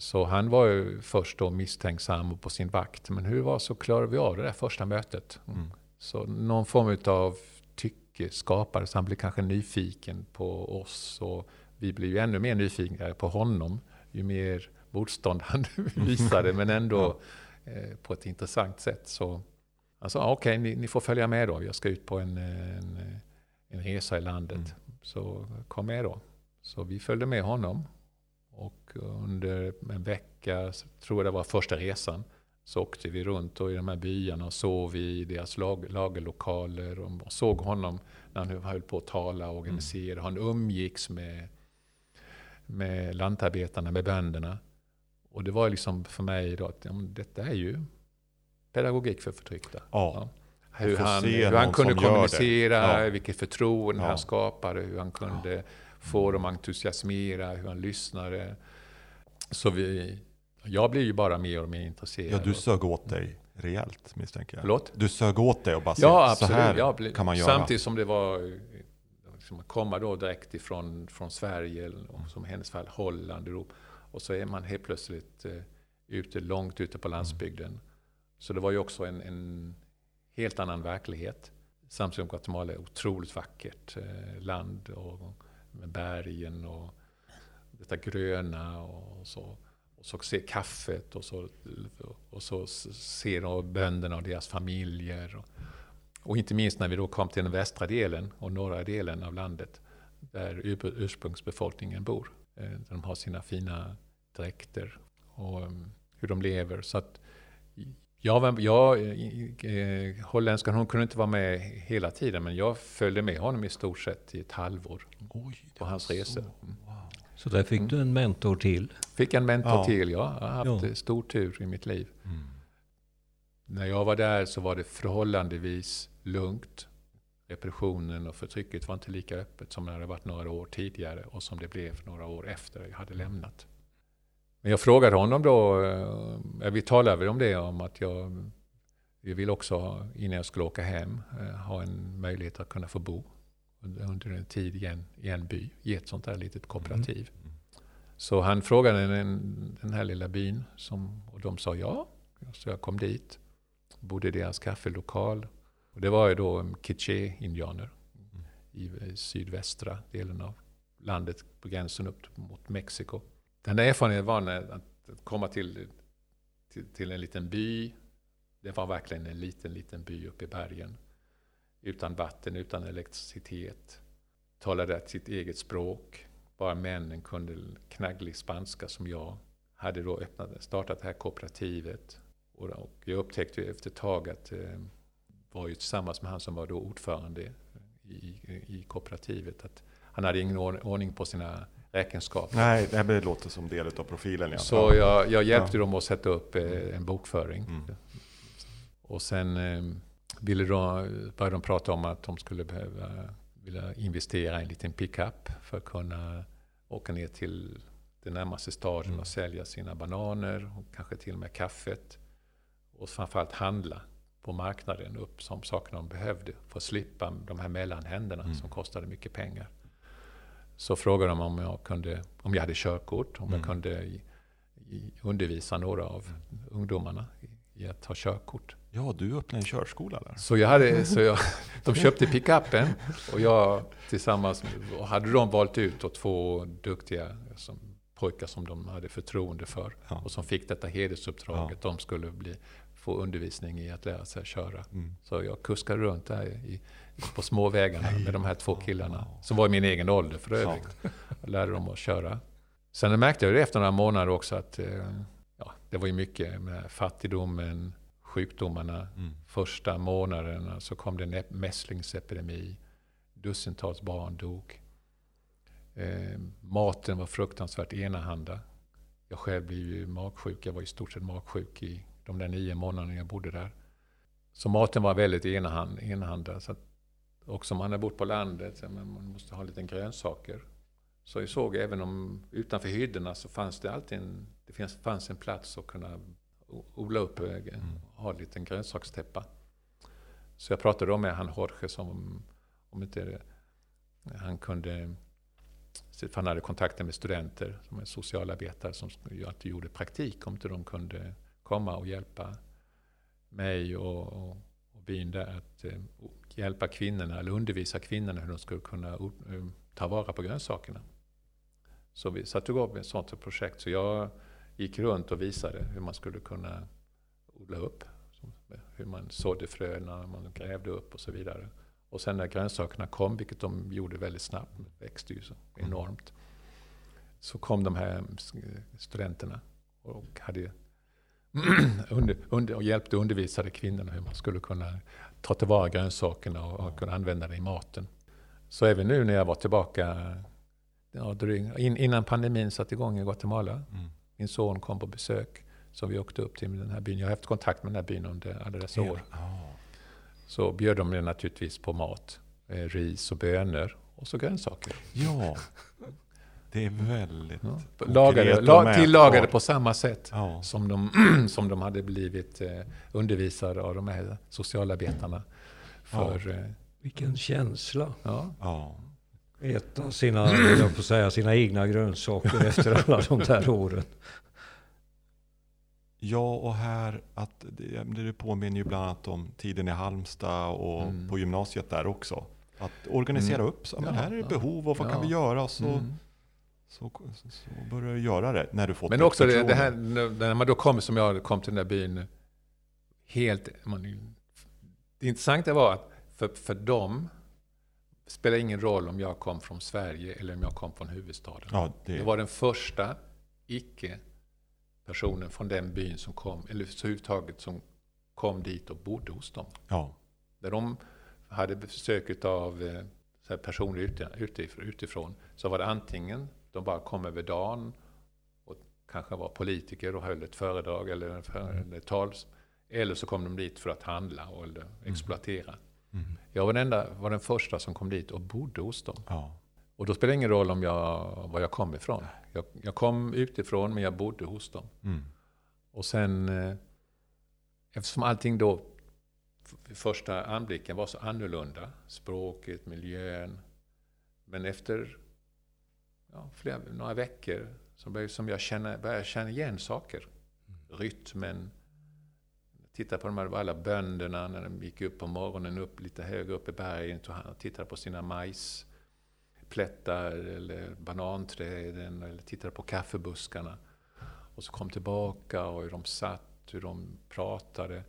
Så han var ju först då misstänksam och på sin vakt. Men hur var så klarade vi av det där första mötet? Mm. Så någon form av tycke skapades. Han blev kanske nyfiken på oss. Och vi blev ju ännu mer nyfikna på honom. ju mer motstånd han visade, men ändå eh, på ett intressant sätt. Så sa, okej, okay, ni, ni, får följa med då. Jag ska ut på en, en, en resa i landet. Mm. Så kom med då. Så vi följde med honom. Och under en vecka, tror jag det var första resan, så åkte vi runt och i de här byarna och sov i deras lag, lagerlokaler och såg honom när han höll på att tala och organisera. Han umgicks med, med lantarbetarna, med bönderna. Och det var liksom för mig då att ja, detta är ju pedagogik för förtryckta. Ja. ja. Hur, han, hur han kunde kommunicera, ja. vilket förtroende han skapade, hur han kunde få dem entusiasmera, hur han lyssnade. Så vi, jag blir ju bara mer och mer intresserad. Ja, du sög åt dig rejält misstänker jag. Förlåt? Du sög åt dig och bara ja, absolut. så här ja, kan man göra. Samtidigt som det var liksom, komma då direkt ifrån från Sverige, och som i hennes fall Holland, Europa. Och så är man helt plötsligt eh, ute, långt ute på landsbygden. Mm. Så det var ju också en, en helt annan verklighet. Samtidigt som Guatemala är otroligt vackert eh, land och med bergen och detta gröna och så. Så se kaffet och så, och så se bönderna och deras familjer. Och, och, inte minst när vi då kom till den västra delen och norra delen av landet där ursprungsbefolkningen bor. Eh, där de har sina fina dräkter och um, hur de lever. Så att jag, jag, eh, holländskan hon kunde inte vara med hela tiden men jag följde med honom i stort sett i ett halvår Oj, på hans resor. Mm. Så där fick du en mentor till? Fick en mentor ja. till, ja. Jag har haft ja. stor tur i mitt liv. Mm. När jag var där så var det förhållandevis lugnt. Repressionen och förtrycket var inte lika öppet som när det varit några år tidigare och som det blev några år efter jag hade lämnat. Men jag frågade honom då, eh, vi talade om det, om att jag, jag vill också innan jag skulle åka hem eh, ha en möjlighet att kunna få bo under en tid i en, i en by, i ett sånt här litet kooperativ. Mm. Så han frågade den, den här lilla byn som, och de sa ja. Så jag kom dit, bodde i deras kaffelokal. Och det var ju då Quiché-indianer mm. i, i sydvästra delen av landet på gränsen upp mot Mexiko. Den där erfarenheten var när, att komma till, till, till, en liten by. Det var verkligen en liten, liten by uppe i bergen. Utan vatten, utan elektricitet. Talade sitt eget språk. Bara männen kunde knagglig spanska som jag. Hade då öppnat, startat det här kooperativet. Och, jag upptäckte efter ett tag att eh, var ju tillsammans med han som var då ordförande i, i kooperativet. Att han hade ingen ordning på sina räkenskaper. Nej, det låter som del av profilen. Ja. Så jag, jag hjälpte ja. dem att sätta upp eh, en bokföring. Mm. Och sen eh, ville de, började de prata om att de skulle behöva vilja investera i en liten pickup för att kunna åka ner till den närmaste staden mm. och sälja sina bananer och kanske till och med kaffet. Och framförallt handla på marknaden upp som sakerna de behövde för att slippa de här mellanhänderna mm. som kostade mycket pengar så frågade de om jag, kunde, om jag hade körkort, om mm. jag kunde undervisa några av ungdomarna i, att ta körkort. Ja, du öppnade en körskola där. Så, jag hade, så jag, de köpte pickupen och jag tillsammans och hade de valt ut två duktiga som, pojkar som de hade förtroende för ja. och som fick detta hedersuppdraget. Ja. De skulle bli, få undervisning i att lära sig köra. Mm. Så jag kuskade runt där i, på småvägarna med de här två killarna. Som var i min egen ålder för övrigt. Och lärde dem att köra. Sen märkte jag efter några månader också att eh, det var ju mycket med fattigdomen, sjukdomarna. Mm. Första månaderna så kom det en mässlingsepidemi. Dussintals barn dog. Eh, maten var fruktansvärt enahanda. Jag själv blev ju magsjuk. Jag var i stort sett magsjuk i de där nio månaderna jag bodde där. Så maten var väldigt enahand, enahanda. Så och som man har bott på landet, så man måste ha lite grönsaker. Så jag såg även om utanför hyddorna så fanns det alltid en, det fanns en plats att kunna odla upp, eh, mm. ha en liten grönsakstäppa. Så jag pratade då med han Jorge som om inte han kunde, för han hade kontakter med studenter som är socialarbetare som alltid gjorde praktik, om inte de kunde komma och hjälpa mig och, och, och byn där att eh, hjälpa kvinnorna eller undervisa kvinnorna hur de skulle kunna ta vara på grönsakerna. Så vi satte igång ett sånt projekt. Så jag gick runt och visade hur man skulle kunna odla upp. Hur man sådde fröna, man grävde upp och så vidare. Och sen när grönsakerna kom, vilket de gjorde väldigt snabbt, växte ju så enormt. Så kom de här studenterna och hade under, under, och hjälpte undervisade kvinnorna hur man skulle kunna ta tillvara grönsakerna och, och kunna använda det i maten. Så även nu när jag var tillbaka ja, innan pandemin satte igång i Guatemala. Mm. Min son kom på besök. Så vi åkte upp till den här byn. Jag har haft kontakt med den här byn under alla dessa år. Så bjöd de mig naturligtvis på mat. Eh, ris och bönor och så grönsaker. Ja, det är väldigt ja. Lagade, la, Tillagade på samma sätt ja. som, de, som de hade blivit eh, undervisade av de här socialarbetarna. För, ja. eh, Vilken känsla! Ja. Ja. Äta sina, jag får säga, sina egna grönsaker efter alla de där åren. Ja, och här att det, det påminner ju bland annat om tiden i Halmstad och mm. på gymnasiet där också. Att organisera mm. upp, så, men här är det behov och vad ja. kan vi göra? Så, mm. så, så, så börjar du göra det när du fått Men också det, det, här, när man då kom som jag kom till den där byn, helt... Man, det intressanta var att för, för dem spelar ingen roll om jag kom från Sverige eller om jag kom från huvudstaden. Ja, det... det var den första icke personen från den byn som kom, eller överhuvudtaget som kom dit och bodde hos dem. Ja. Där de hade besök av eh, personer utifrån, så var det antingen de bara kom över dagen och kanske var politiker och höll ett föredrag eller ett tal. Eller så kom de dit för att handla eller mm. exploatera. Mm. Jag var den, enda, var den första som kom dit och bodde hos dem. Ja. Och då spelar det ingen roll om jag, var jag kom ifrån. Jag, jag kom utifrån, men jag bodde hos dem. Mm. Och sen, eh, eftersom allting då vid första anblicken var så annorlunda, språket, miljön. Men efter ja, flera, några veckor så började som jag känna, började känna igen saker. Mm. Rytmen, titta på de här alla bönderna när de gick upp på morgonen, upp lite högre upp i bergen och tittade på sina majs plättar eller bananträden eller tittade på kaffebuskarna. Och så kom tillbaka och hur de satt, hur de pratade.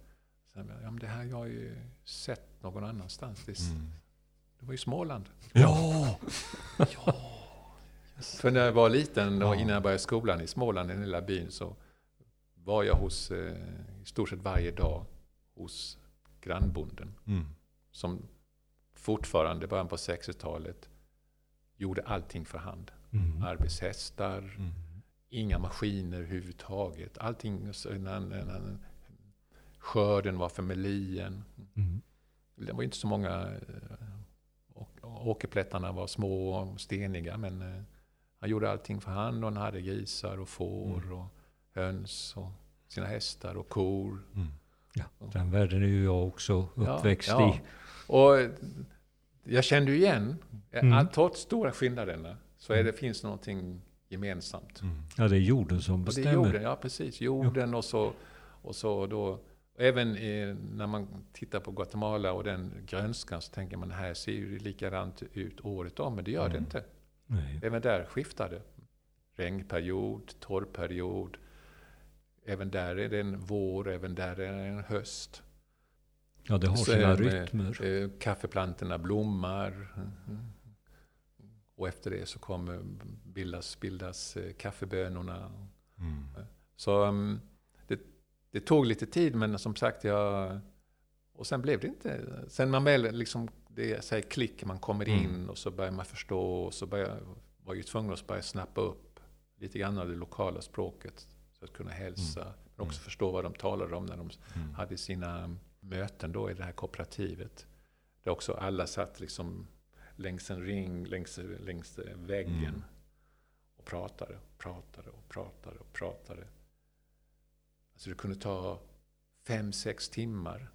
Sen, ja, men det här jag har ju sett någon annanstans. Det, mm. det var ju Småland. Ja! ja. För när jag var liten, och innan jag började skolan i Småland, i den lilla byn, så var jag hos, eh, i stort sett varje dag, hos grannbonden. Mm. Som fortfarande, början på 60-talet, gjorde allting för hand. Mm. Arbetshästar, mm. inga maskiner överhuvudtaget. Allting, när, när, skörden var för melien. Mm. Det var inte så många, eh, åkerplättarna var små och steniga, men eh, han gjorde allting för hand och han hade grisar och får mm. och höns och sina hästar och kor. Mm. Ja, den världen är ju jag också uppväxt ja, ja. i. Och jag kände ju igen, mm. trots stora skillnaderna, så är det, finns någonting gemensamt. Mm. Ja, det är jorden som bestämmer. Och det är jorden, ja precis. Jorden och så, och så då, även i, när man tittar på Guatemala och den grönskan så tänker man, här ser ju likadant ut året om, men det gör mm. det inte. Nej. Även där skiftar det. Regnperiod, torrperiod. Även där är det en vår, även där är det en höst. Ja, det har så sina rytmer. Eh, kaffeplantorna blommar. Och efter det så kommer bildas, bildas eh, kaffebönorna. Mm. Så um, det, det, tog lite tid, men som sagt, jag... Och sen blev det inte... Sen man väl liksom, det säger klick, man kommer mm. in och så börjar man förstå och så börjar, var jag tvungen att börja snappa upp lite grann av det lokala språket. Att kunna hälsa, mm. men också mm. förstå vad de talade om när de mm. hade sina möten då i det här kooperativet. Där också alla satt liksom längs en ring, längs, längs väggen. Mm. Och pratade, och pratade och pratade och pratade. Alltså det kunde ta fem, sex timmar.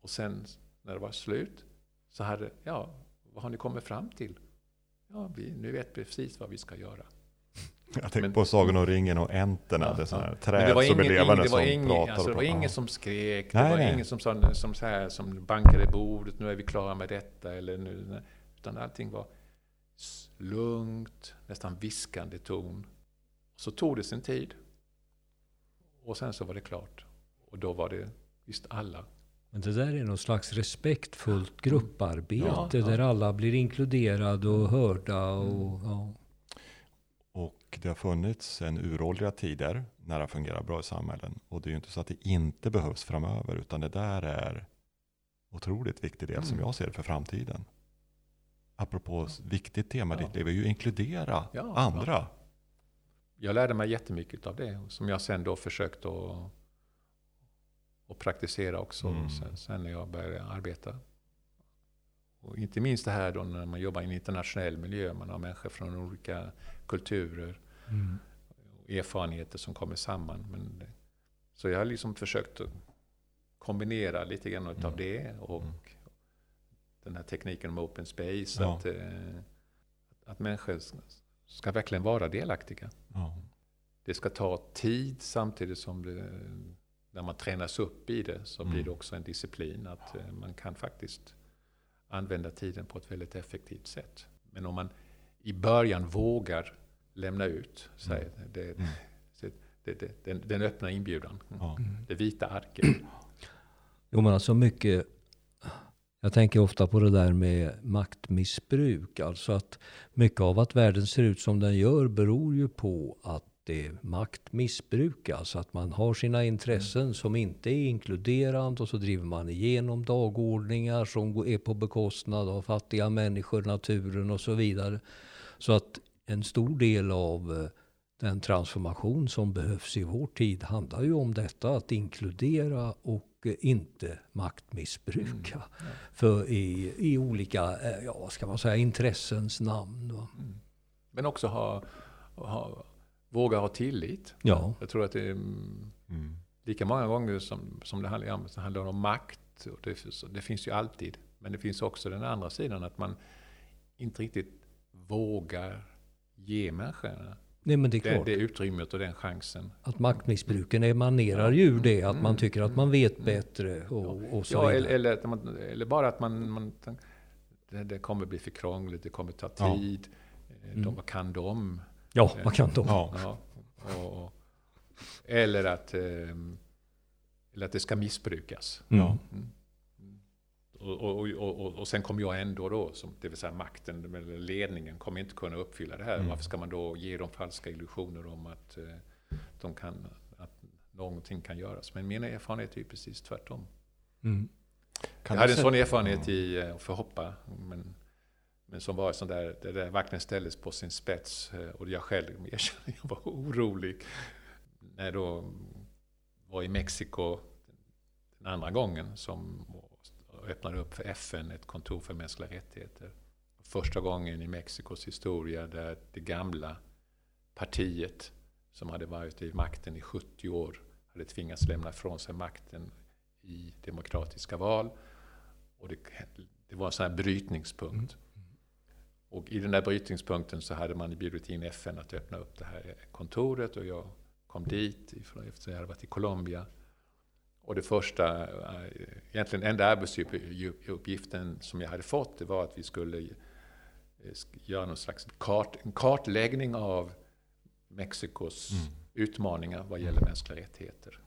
Och sen när det var slut så hade, ja, vad har ni kommit fram till? Ja, vi, nu vet vi precis vad vi ska göra. Jag tänker på Sagan om ringen och änterna. Ja, det sådana här träd det var som ingen, är levande som ingen, pratar. Alltså, det var ingen som skrek, nej, det var nej. ingen som, som, som, så här, som bankade i bordet, nu är vi klara med detta. Eller nu, utan allting var lugnt, nästan viskande ton. Så tog det sin tid. Och sen så var det klart. Och då var det visst alla. Men det där är någon slags respektfullt grupparbete Ja, ja. där alla blir inkluderade och hörda. Och, ja. Och det har funnits en uråldriga tider när det fungerar bra i samhällen. Och det är ju inte så att det inte behövs framöver, utan det där är otroligt viktig del som Mm. jag ser det för framtiden. Apropå s- viktigt tema i Ja. ditt liv är ju inkludera Ja, andra. Jag lärde mig jättemycket av det. Som jag sen då försökte att, att praktisera också. Mm. Sen, sen när jag började arbeta. Och inte minst det här då när man jobbar i en internationell miljö. Man har människor från olika kulturer. Mm. och erfarenheter som kommer samman. Men så jag har liksom försökt att kombinera lite grann av Mm. det och Mm. den här tekniken om open space. Ja. Att, eh, att människor ska- verkligen vara delaktiga. Ja. Det ska ta tid samtidigt som det, när man tränas upp i det så blir Mm. det också en disciplin. Att eh, man kan faktiskt använda tiden på ett väldigt effektivt sätt. Men om man i början vågar lämna ut, säg, det, Mm. så det, det, den, den öppna inbjudan, Ja. det vita arket. Jo men alltså mycket, jag tänker ofta på det där med maktmissbruk. Alltså att mycket av att världen ser ut som den gör beror ju på att det är maktmissbruk. Alltså att man har sina intressen som inte är inkluderande och så driver man igenom dagordningar som är på bekostnad av fattiga människor, naturen och så vidare. Så att en stor del av eh, den transformation som behövs i vår tid handlar ju om detta att inkludera och eh, inte maktmissbruka. Mm. För i, i olika, eh, ja vad ska man säga, intressens namn. Mm. Men också ha, ha, våga ha tillit. Ja. Jag tror att det är mm, Mm. lika många gånger som, som det handlar om, så handlar det om makt. Och det, det finns ju alltid. Men det finns också den andra sidan att man inte riktigt vågar ge människorna Nej men det är det, klart det utrymmet och den chansen. att maktmissbruken emanerar ju ur det att man Mm. tycker att man vet bättre och, och så Ja, eller, vidare. eller, man, eller bara att man, man det, det kommer bli för krångligt, det kommer ta Ja. tid. Eh, Mm. De, vad kan de? Ja, man kan då. Ja. Ja, och, eller, att, ehm, eller att det ska missbrukas. Mm. Ja. Och, och, och, och, och sen kommer jag ändå då, som, det vill säga makten eller ledningen, kommer inte kunna uppfylla det här. Mm. Varför ska man då ge dem falska illusioner om att, eh, de kan, att någonting kan göras? Men min erfarenhet är ju precis tvärtom. Mm. Kan jag hade en sån erfarenhet i eh, att hoppa, men, men som var sån där, där det verkligen ställdes på sin spets. Eh, och jag själv erkänner, jag var orolig. När jag då var i Mexiko den andra gången som öppnade upp för FN ett kontor för mänskliga rättigheter. Första gången i Mexikos historia där det gamla partiet som hade varit i makten i 70 år hade tvingats lämna ifrån sig makten i demokratiska val. Och det, det var en sån här brytningspunkt. Och i den där brytningspunkten så hade man bjudit in FN att öppna upp det här kontoret och jag kom dit ifrån, efter att jag hade varit i Colombia. Och det första, eh, egentligen enda arbetsuppgiften som jag hade fått, det var att vi skulle eh, göra någon slags kart, en kartläggning av Mexikos Mm. utmaningar vad gäller mänskliga rättigheter.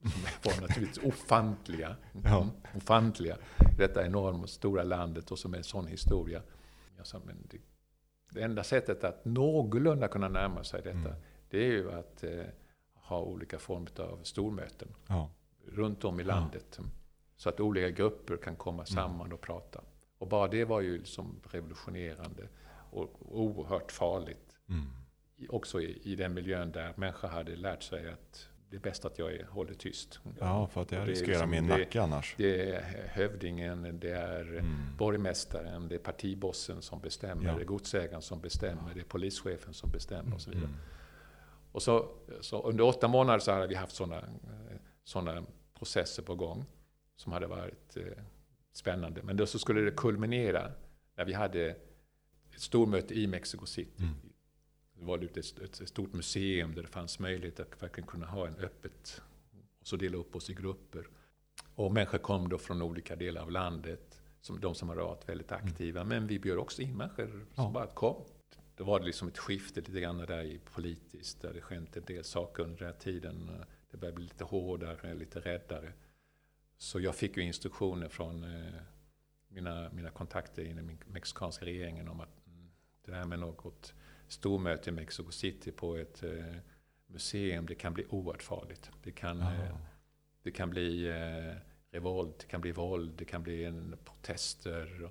Som var naturligtvis ofantliga. Ja. Mm, ofantliga. Detta enorma stora landet och som är en sån historia. Jag sa, men det, det enda sättet att någorlunda kunna närma sig detta, Mm. det är ju att eh, ha olika former av stormöten Ja. runt om i Ja. landet. Så att olika grupper kan komma samman och prata. Och bara det var ju liksom revolutionerande och oerhört farligt. Mm. Också i, i den miljön där människor hade lärt sig att det är bäst att jag är, håller tyst. ja, för att jag det riskerar liksom- min nacke annars. Det är hövdingen, det är Mm. borgmästaren, det är partibossen som bestämmer, Ja. det är godsägaren som bestämmer, det är polischefen som bestämmer och så vidare. Mm. Och så, så under åtta månader så hade vi haft sådana såna processer på gång som hade varit eh, spännande. Men då så skulle det kulminera när vi hade ett stormöte i Mexico City. Mm. Det var ett, ett, stort museum där det fanns möjlighet att verkligen kunna ha en öppet och så dela upp oss i grupper. Och människor kom då från olika delar av landet. som de som har varit väldigt aktiva. Men vi bjöd också in människor som Ja. bara kom. Då var det liksom ett skifte lite grann där i politiskt, där det skett en del saker under den här tiden. Det började bli lite hårdare, lite räddare. Så jag fick ju instruktioner från eh, mina, mina kontakter inom den mexikanska regeringen om att mm, det här med något stormöte i Mexico City på ett eh, museum, det kan bli oerhört farligt. Det kan, eh, det kan bli eh, revolt, det kan bli våld, det kan bli en protester.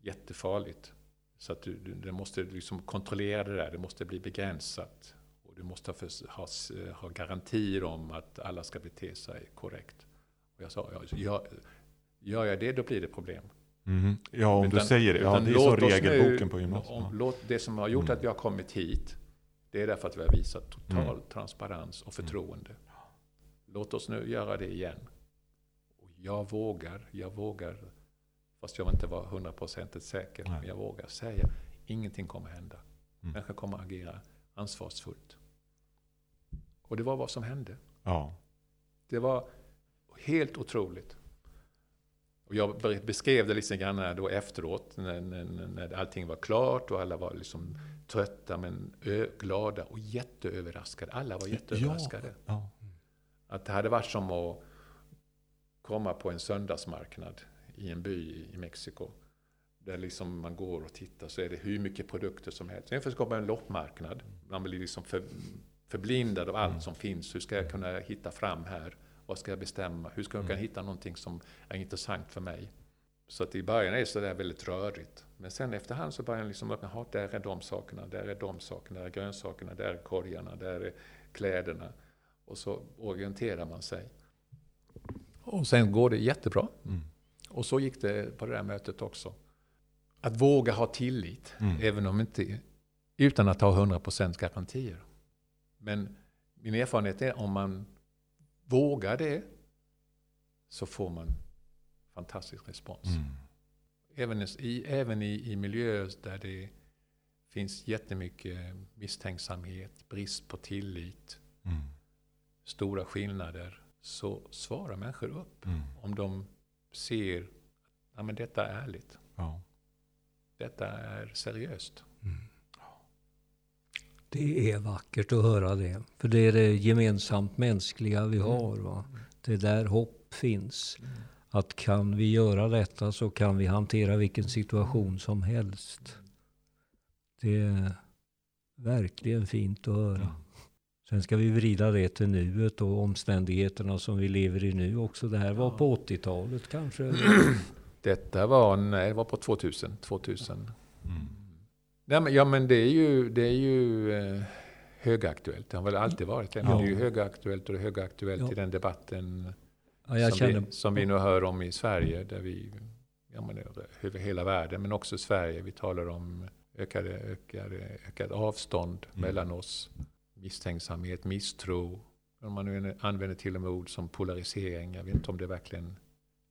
Jättefarligt. Så att du, du, du måste liksom kontrollera det där, det måste bli begränsat. Och du måste ha, ha, ha garantier om att alla ska bete sig korrekt. Och jag sa, ja, gör, gör jag det då blir det problem. Mhm. Ja, om du Utan- säger det. Ja, det är så regelboken nu- på gymnasiet. Om, låt, det som har gjort Mm. att vi har kommit hit, det är därför att vi har visat total Mm. transparens och förtroende. Låt oss nu göra det igen. Och jag vågar, jag vågar, fast jag inte var hundraprocentigt säker, Nej. men jag vågar säga, ingenting kommer hända. Mm. Människor kommer agera ansvarsfullt. Och det var vad som hände. Ja. Det var helt otroligt. Och jag be- beskrev det lite grann då efteråt, när, när, när allting var klart och alla var liksom trötta men glada och jätteöverraskade. Alla var jätteöverraskade. Ja. Att det hade varit som att komma på en söndagsmarknad i en by i Mexiko. Där liksom man går och tittar så är det hur mycket produkter som helst. Ungefär som på en loppmarknad. Man blir liksom för, förblindad av allt Mm. som finns. Hur ska jag kunna hitta fram här? Vad ska jag bestämma? Hur ska jag kunna Mm. hitta någonting som är intressant för mig? Så att i början är det sådär väldigt rörigt. Men sen efterhand så börjar jag liksom öppna, "Jaha, där är de sakerna, där är de sakerna, där är grönsakerna, där är korgarna, där är kläderna. Och så orienterar man sig. Och sen går det jättebra. Mm. Och så gick det på det där mötet också. Att våga ha tillit, Mm. även om inte, utan att ha 100% garantier. Men min erfarenhet är om man vågar det så får man fantastisk respons. Mm. Även, i, även i, i miljöer där det finns jättemycket misstänksamhet, brist på tillit, Mm. stora skillnader, så svarar människor upp Mm. om de ser att ja, detta är ärligt. Ja. Detta är seriöst. Det är vackert att höra det. För det är det gemensamt mänskliga vi har. Va? Det är där hopp finns. Att kan vi göra detta så kan vi hantera vilken situation som helst. Det är verkligen fint att höra. Sen ska vi vrida det till nuet och omständigheterna som vi lever i nu också. Det här var på 80-talet kanske? Detta var, nej, det var på 2000. 2000. Mm. Nej, men, ja, men det är ju, det är ju eh, högaktuellt. Det har väl alltid varit det. Men det är ju högaktuellt och det är högaktuellt Ja. i den debatten Ja, som, känner, vi, som vi nu hör om i Sverige. Där vi, ja, men, över hela världen, men också Sverige. Vi talar om ökade, ökade, ökad avstånd Mm. mellan oss. Misstänksamhet, misstro. Om man nu använder till och med ord som polarisering. Jag vet inte om det verkligen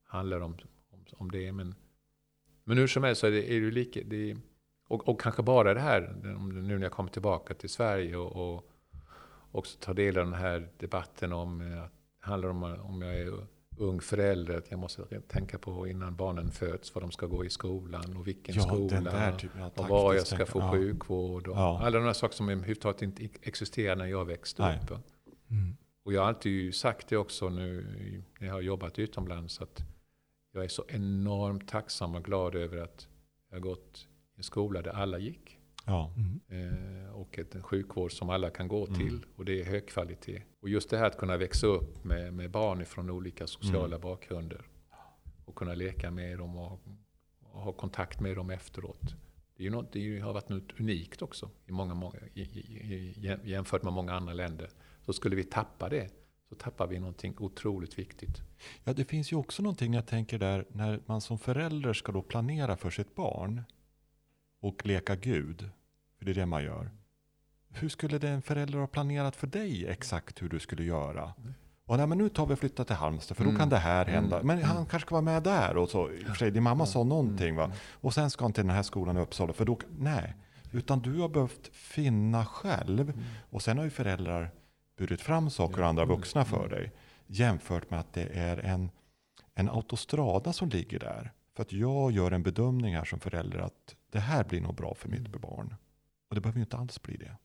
handlar om, om, om det. Men, men hur som helst så är det, är det ju lika. Det, och, och kanske bara det här, nu när jag kommer tillbaka till Sverige och, och också ta del av den här debatten om eh, att det handlar om om jag är ung förälder, att jag måste tänka på innan barnen föds, vad de ska gå i skolan och vilken Ja, skola. typen av och var jag ska få. Ja. sjukvård. Och Ja. Alla de här saker som överhuvudtaget inte existerade när jag växte Nej. upp. Mm. Och jag har alltid sagt det också nu när jag har jobbat utomlands. Att jag är så enormt tacksam och glad över att jag har gått en skola där alla gick. Ja. Mm. Och ett, en sjukvård som alla kan gå Mm. till. Och det är hög kvalitet. Och just det här att kunna växa upp med, med barn från olika sociala Mm. bakgrunder. Och kunna leka med dem och, och ha kontakt med dem efteråt. Det, är ju något, det har varit något unikt också i många, många, i, i, jämfört med många andra länder. Så skulle vi tappa det så tappar vi någonting otroligt viktigt. Ja, det finns ju också någonting jag tänker där när man som förälder ska då planera för sitt barn och leka Gud, för det är det man gör. Hur skulle det en förälder ha planerat för dig exakt hur du skulle göra? Och nej, men nu tar vi och flyttar till Halmstad för då Mm. kan det här hända. Mm. Men han kanske ska vara med där och så. För sig, din mamma sa någonting Mm. va. Och sen ska han till den här skolan i Uppsala. För då, nej. Utan du har behövt finna själv. Och sen har ju föräldrar burit fram saker och andra Mm. vuxna för dig. Jämfört med att det är en, en autostrada som ligger där. För att jag gör en bedömning här som förälder att det här blir nog bra för mitt barn. Och det behöver ju inte alls bli det.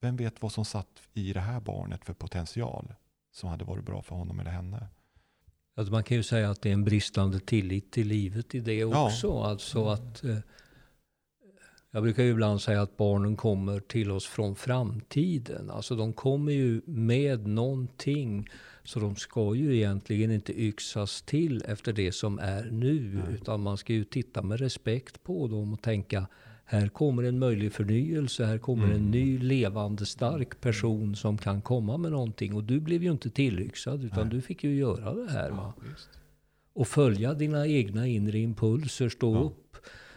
Vem vet vad som satt i det här barnet för potential som hade varit bra för honom eller henne. Alltså man kan ju säga att det är en bristande tillit till livet i det också. Ja. Alltså att, eh, jag brukar ju ibland säga att barnen kommer till oss från framtiden. Alltså de kommer ju med någonting. Så de ska ju egentligen inte yxas till efter det som är nu. Nej. Utan man ska ju titta med respekt på dem och tänka här kommer en möjlig förnyelse, här kommer mm. en ny levande stark person som kan komma med någonting. Och du blev ju inte tillyxad utan Nej. du fick ju göra det här. Ja, och följa dina egna inre impulser, stå ja. upp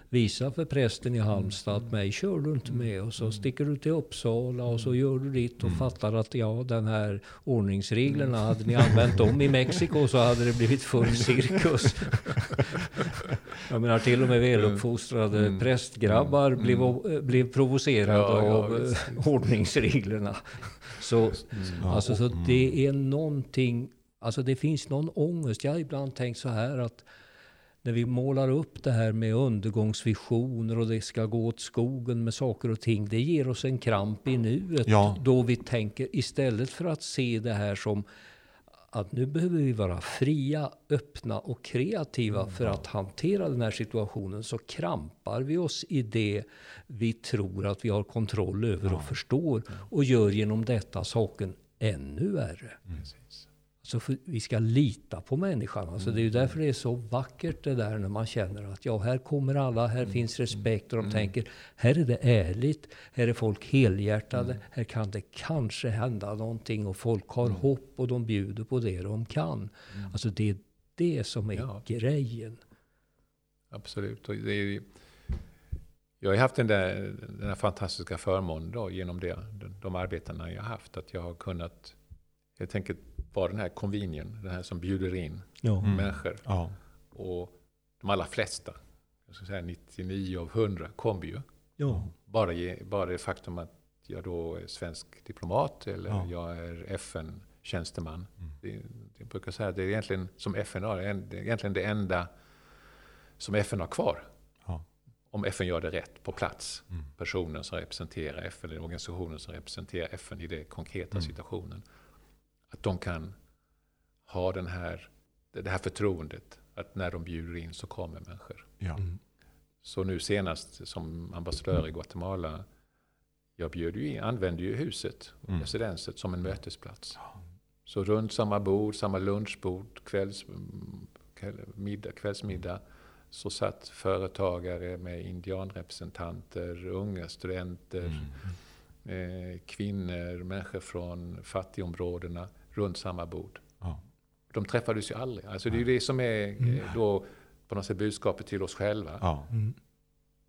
visa för prästen i Halmstad att mig kör du inte med. Och så sticker du till Uppsala och så gör du ditt och fattar att ja, den här ordningsreglerna, hade ni använt dem i Mexiko så hade det blivit full cirkus. Jag menar till och med väluppfostrade mm. prästgrabbar mm. blev, eh, blev provocerade ja, ja, av visst. Eh, ordningsreglerna. Så, mm. alltså, så det är någonting, alltså det finns någon ångest. Jag har ibland tänkt så här att när vi målar upp det här med undergångsvisioner och det ska gå åt skogen med saker och ting. Det ger oss en kramp i nuet. Ja. Då vi tänker istället för att se det här som att nu behöver vi vara fria, öppna och kreativa mm. för att hantera den här situationen. Så krampar vi oss i det vi tror att vi har kontroll över ja. och förstår. Och gör genom detta saken ännu värre. Mm. Så vi ska lita på människan. Alltså det är ju mm. därför det är så vackert det där när man känner att ja, här kommer alla, här mm. finns respekt och de mm. tänker här är det ärligt, här är folk helhjärtade, mm. här kan det kanske hända någonting och folk har mm. hopp och de bjuder på det de kan. Mm. Alltså det är det som är ja. grejen. Absolut. Och det är jag har haft den där, den där fantastiska förmånen då, genom det, de, de arbetena jag har haft, att jag har kunnat helt enkelt var den här konvinien, den här som bjuder in ja. Mm. människor. Ja. Och de allra flesta, jag ska säga 99 av 100, kommer ju. Ja. Bara, bara det faktum att jag då är svensk diplomat eller ja. jag är FN-tjänsteman. Mm. Det, jag brukar säga att det är egentligen, som FN har, det är egentligen det enda som FN har kvar. Ja. Om FN gör det rätt på plats. Mm. Personen som representerar FN, eller organisationen som representerar FN i den konkreta mm. situationen att de kan ha den här, det här förtroendet. Att när de bjuder in så kommer människor. Ja. Mm. Så nu senast som ambassadör i Guatemala, jag bjöd ju in, använde ju huset, mm. residenset, som en mötesplats. Så runt samma bord, samma lunchbord, kvälls, middag, kvällsmiddag, så satt företagare med indianrepresentanter, unga studenter, mm. eh, kvinnor, människor från fattigområdena runt samma bord. Ja. De träffades ju aldrig. Alltså det är ju det som är mm. Eh, då på något sätt budskapet till oss själva. Ja. Mm.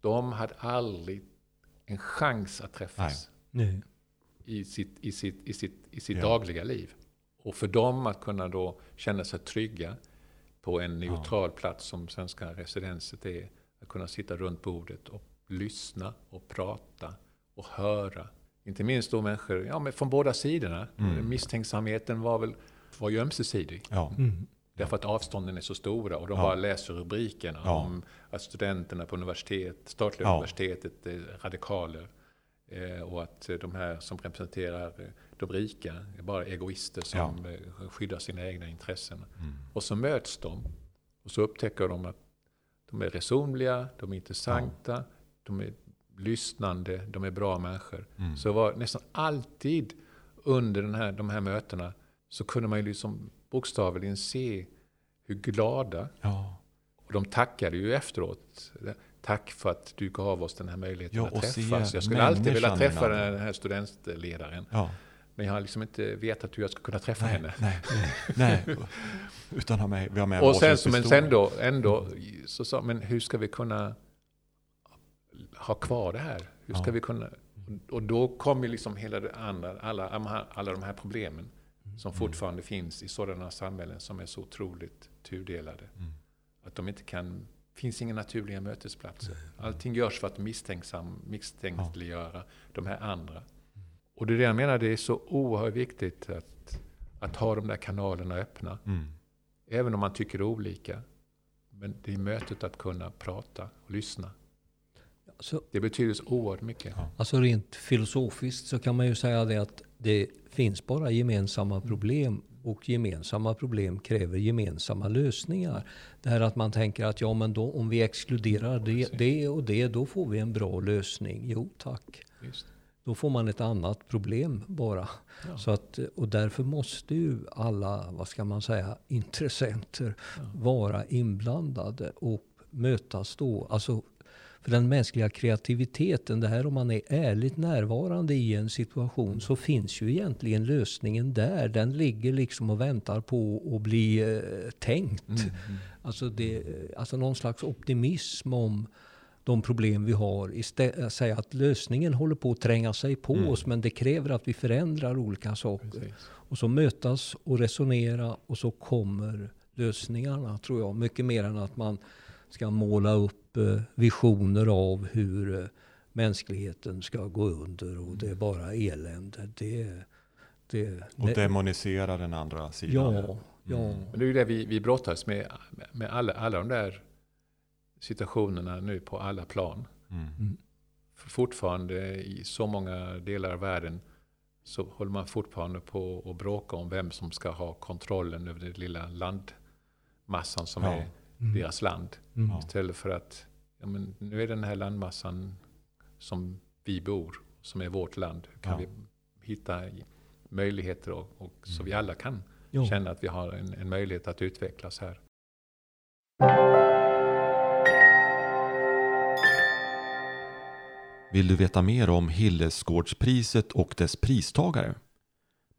De hade aldrig en chans att träffas Nej. i sitt, i sitt, i sitt, i sitt ja. dagliga liv. Och för dem att kunna då känna sig trygga på en neutral ja. plats som svenska residenset är. Att kunna sitta runt bordet och lyssna och prata och höra inte minst då människor ja, men från båda sidorna. Mm. Misstänksamheten var, väl, var ju ömsesidig. Ja. Mm. Därför att avstånden är så stora och de ja. bara läser rubrikerna ja. om att studenterna på universitet, statliga ja. universitetet är radikaler. Eh, och att de här som representerar de rika är bara egoister som ja. Eh, skyddar sina egna intressen. Mm. Och så möts de och så upptäcker de att de är resonliga, de är intressanta, de är lyssnande, de är bra människor. Mm. Så var nästan alltid under den här, de här mötena så kunde man ju liksom bokstavligen se hur glada. Ja. Och de tackade ju efteråt. Tack för att du gav oss den här möjligheten ja, att träffas. Jag skulle alltid vilja träffa den här studentledaren. Ja. Men jag har liksom inte vetat hur jag ska kunna träffa nej, henne. Nej, nej. Utan ha med, vi har med Och sen, men sen då, ändå, så sa men hur ska vi kunna ha kvar det här? Hur ska ja. vi kunna... Och då kommer liksom hela det andra, alla, alla de här problemen som mm. fortfarande finns i sådana samhällen som är så otroligt tudelade. Mm. Att de inte kan... finns inga naturliga mötesplatser. Allting görs för att misstänksam, misstänkliggöra ja. de här andra. Mm. Och det är det jag menar, det är så oerhört viktigt att, att ha de där kanalerna öppna. Mm. Även om man tycker olika. Men det är mötet att kunna prata och lyssna. Så, Det betyder så oerhört mycket. Ja. alltså rent filosofiskt så kan man ju säga det att det finns bara gemensamma problem och gemensamma problem kräver gemensamma lösningar. Det här att man tänker att ja men då om vi exkluderar det, det och det då får vi en bra lösning. Jo tack. Just. Då får man ett annat problem bara. Ja. Så att, och därför måste ju alla, vad ska man säga, intressenter vara inblandade och mötas då. Alltså, för den mänskliga kreativiteten, det här om man är ärligt närvarande i en situation så finns ju egentligen lösningen där. Den ligger liksom och väntar på att bli eh, tänkt. Mm, mm. Alltså, det, alltså någon slags optimism om de problem vi har. Istället säga att lösningen håller på att tränga sig på Mm. oss men det kräver att vi förändrar olika saker. Precis. Och så mötas och resonera och så kommer lösningarna tror jag. Mycket mer än att man ska måla upp eh, visioner av hur eh, mänskligheten ska gå under och det är bara elände. Det, det, Och det, demonisera den andra sidan. ja, ja. Mm. Men det är ju det vi, vi brottas med, med alla, alla de där situationerna nu på alla plan. Mm. För fortfarande i så många delar av världen så håller man fortfarande på att bråka om vem som ska ha kontrollen över den lilla landmassan som Ja. är Mm. deras land. Mm. Istället för att ja, men nu är den här landmassan som vi bor, som är vårt land. Hur kan Ja. vi hitta möjligheter och, och så Mm. vi alla kan Ja. känna att vi har en, en möjlighet att utvecklas här. Vill du veta mer om Hillesgårdspriset och dess pristagare?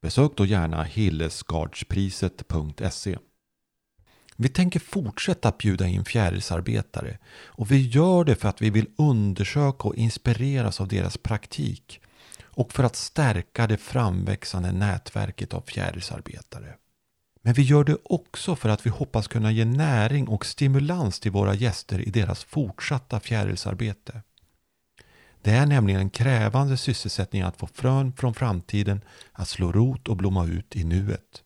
Besök då gärna hillesgardspriset.se. Vi tänker fortsätta att bjuda in fjärilsarbetare och vi gör det för att vi vill undersöka och inspireras av deras praktik och för att stärka det framväxande nätverket av fjärilsarbetare. Men vi gör det också för att vi hoppas kunna ge näring och stimulans till våra gäster i deras fortsatta fjärilsarbete. Det är nämligen en krävande sysselsättning att få frön från framtiden att slå rot och blomma ut i nuet.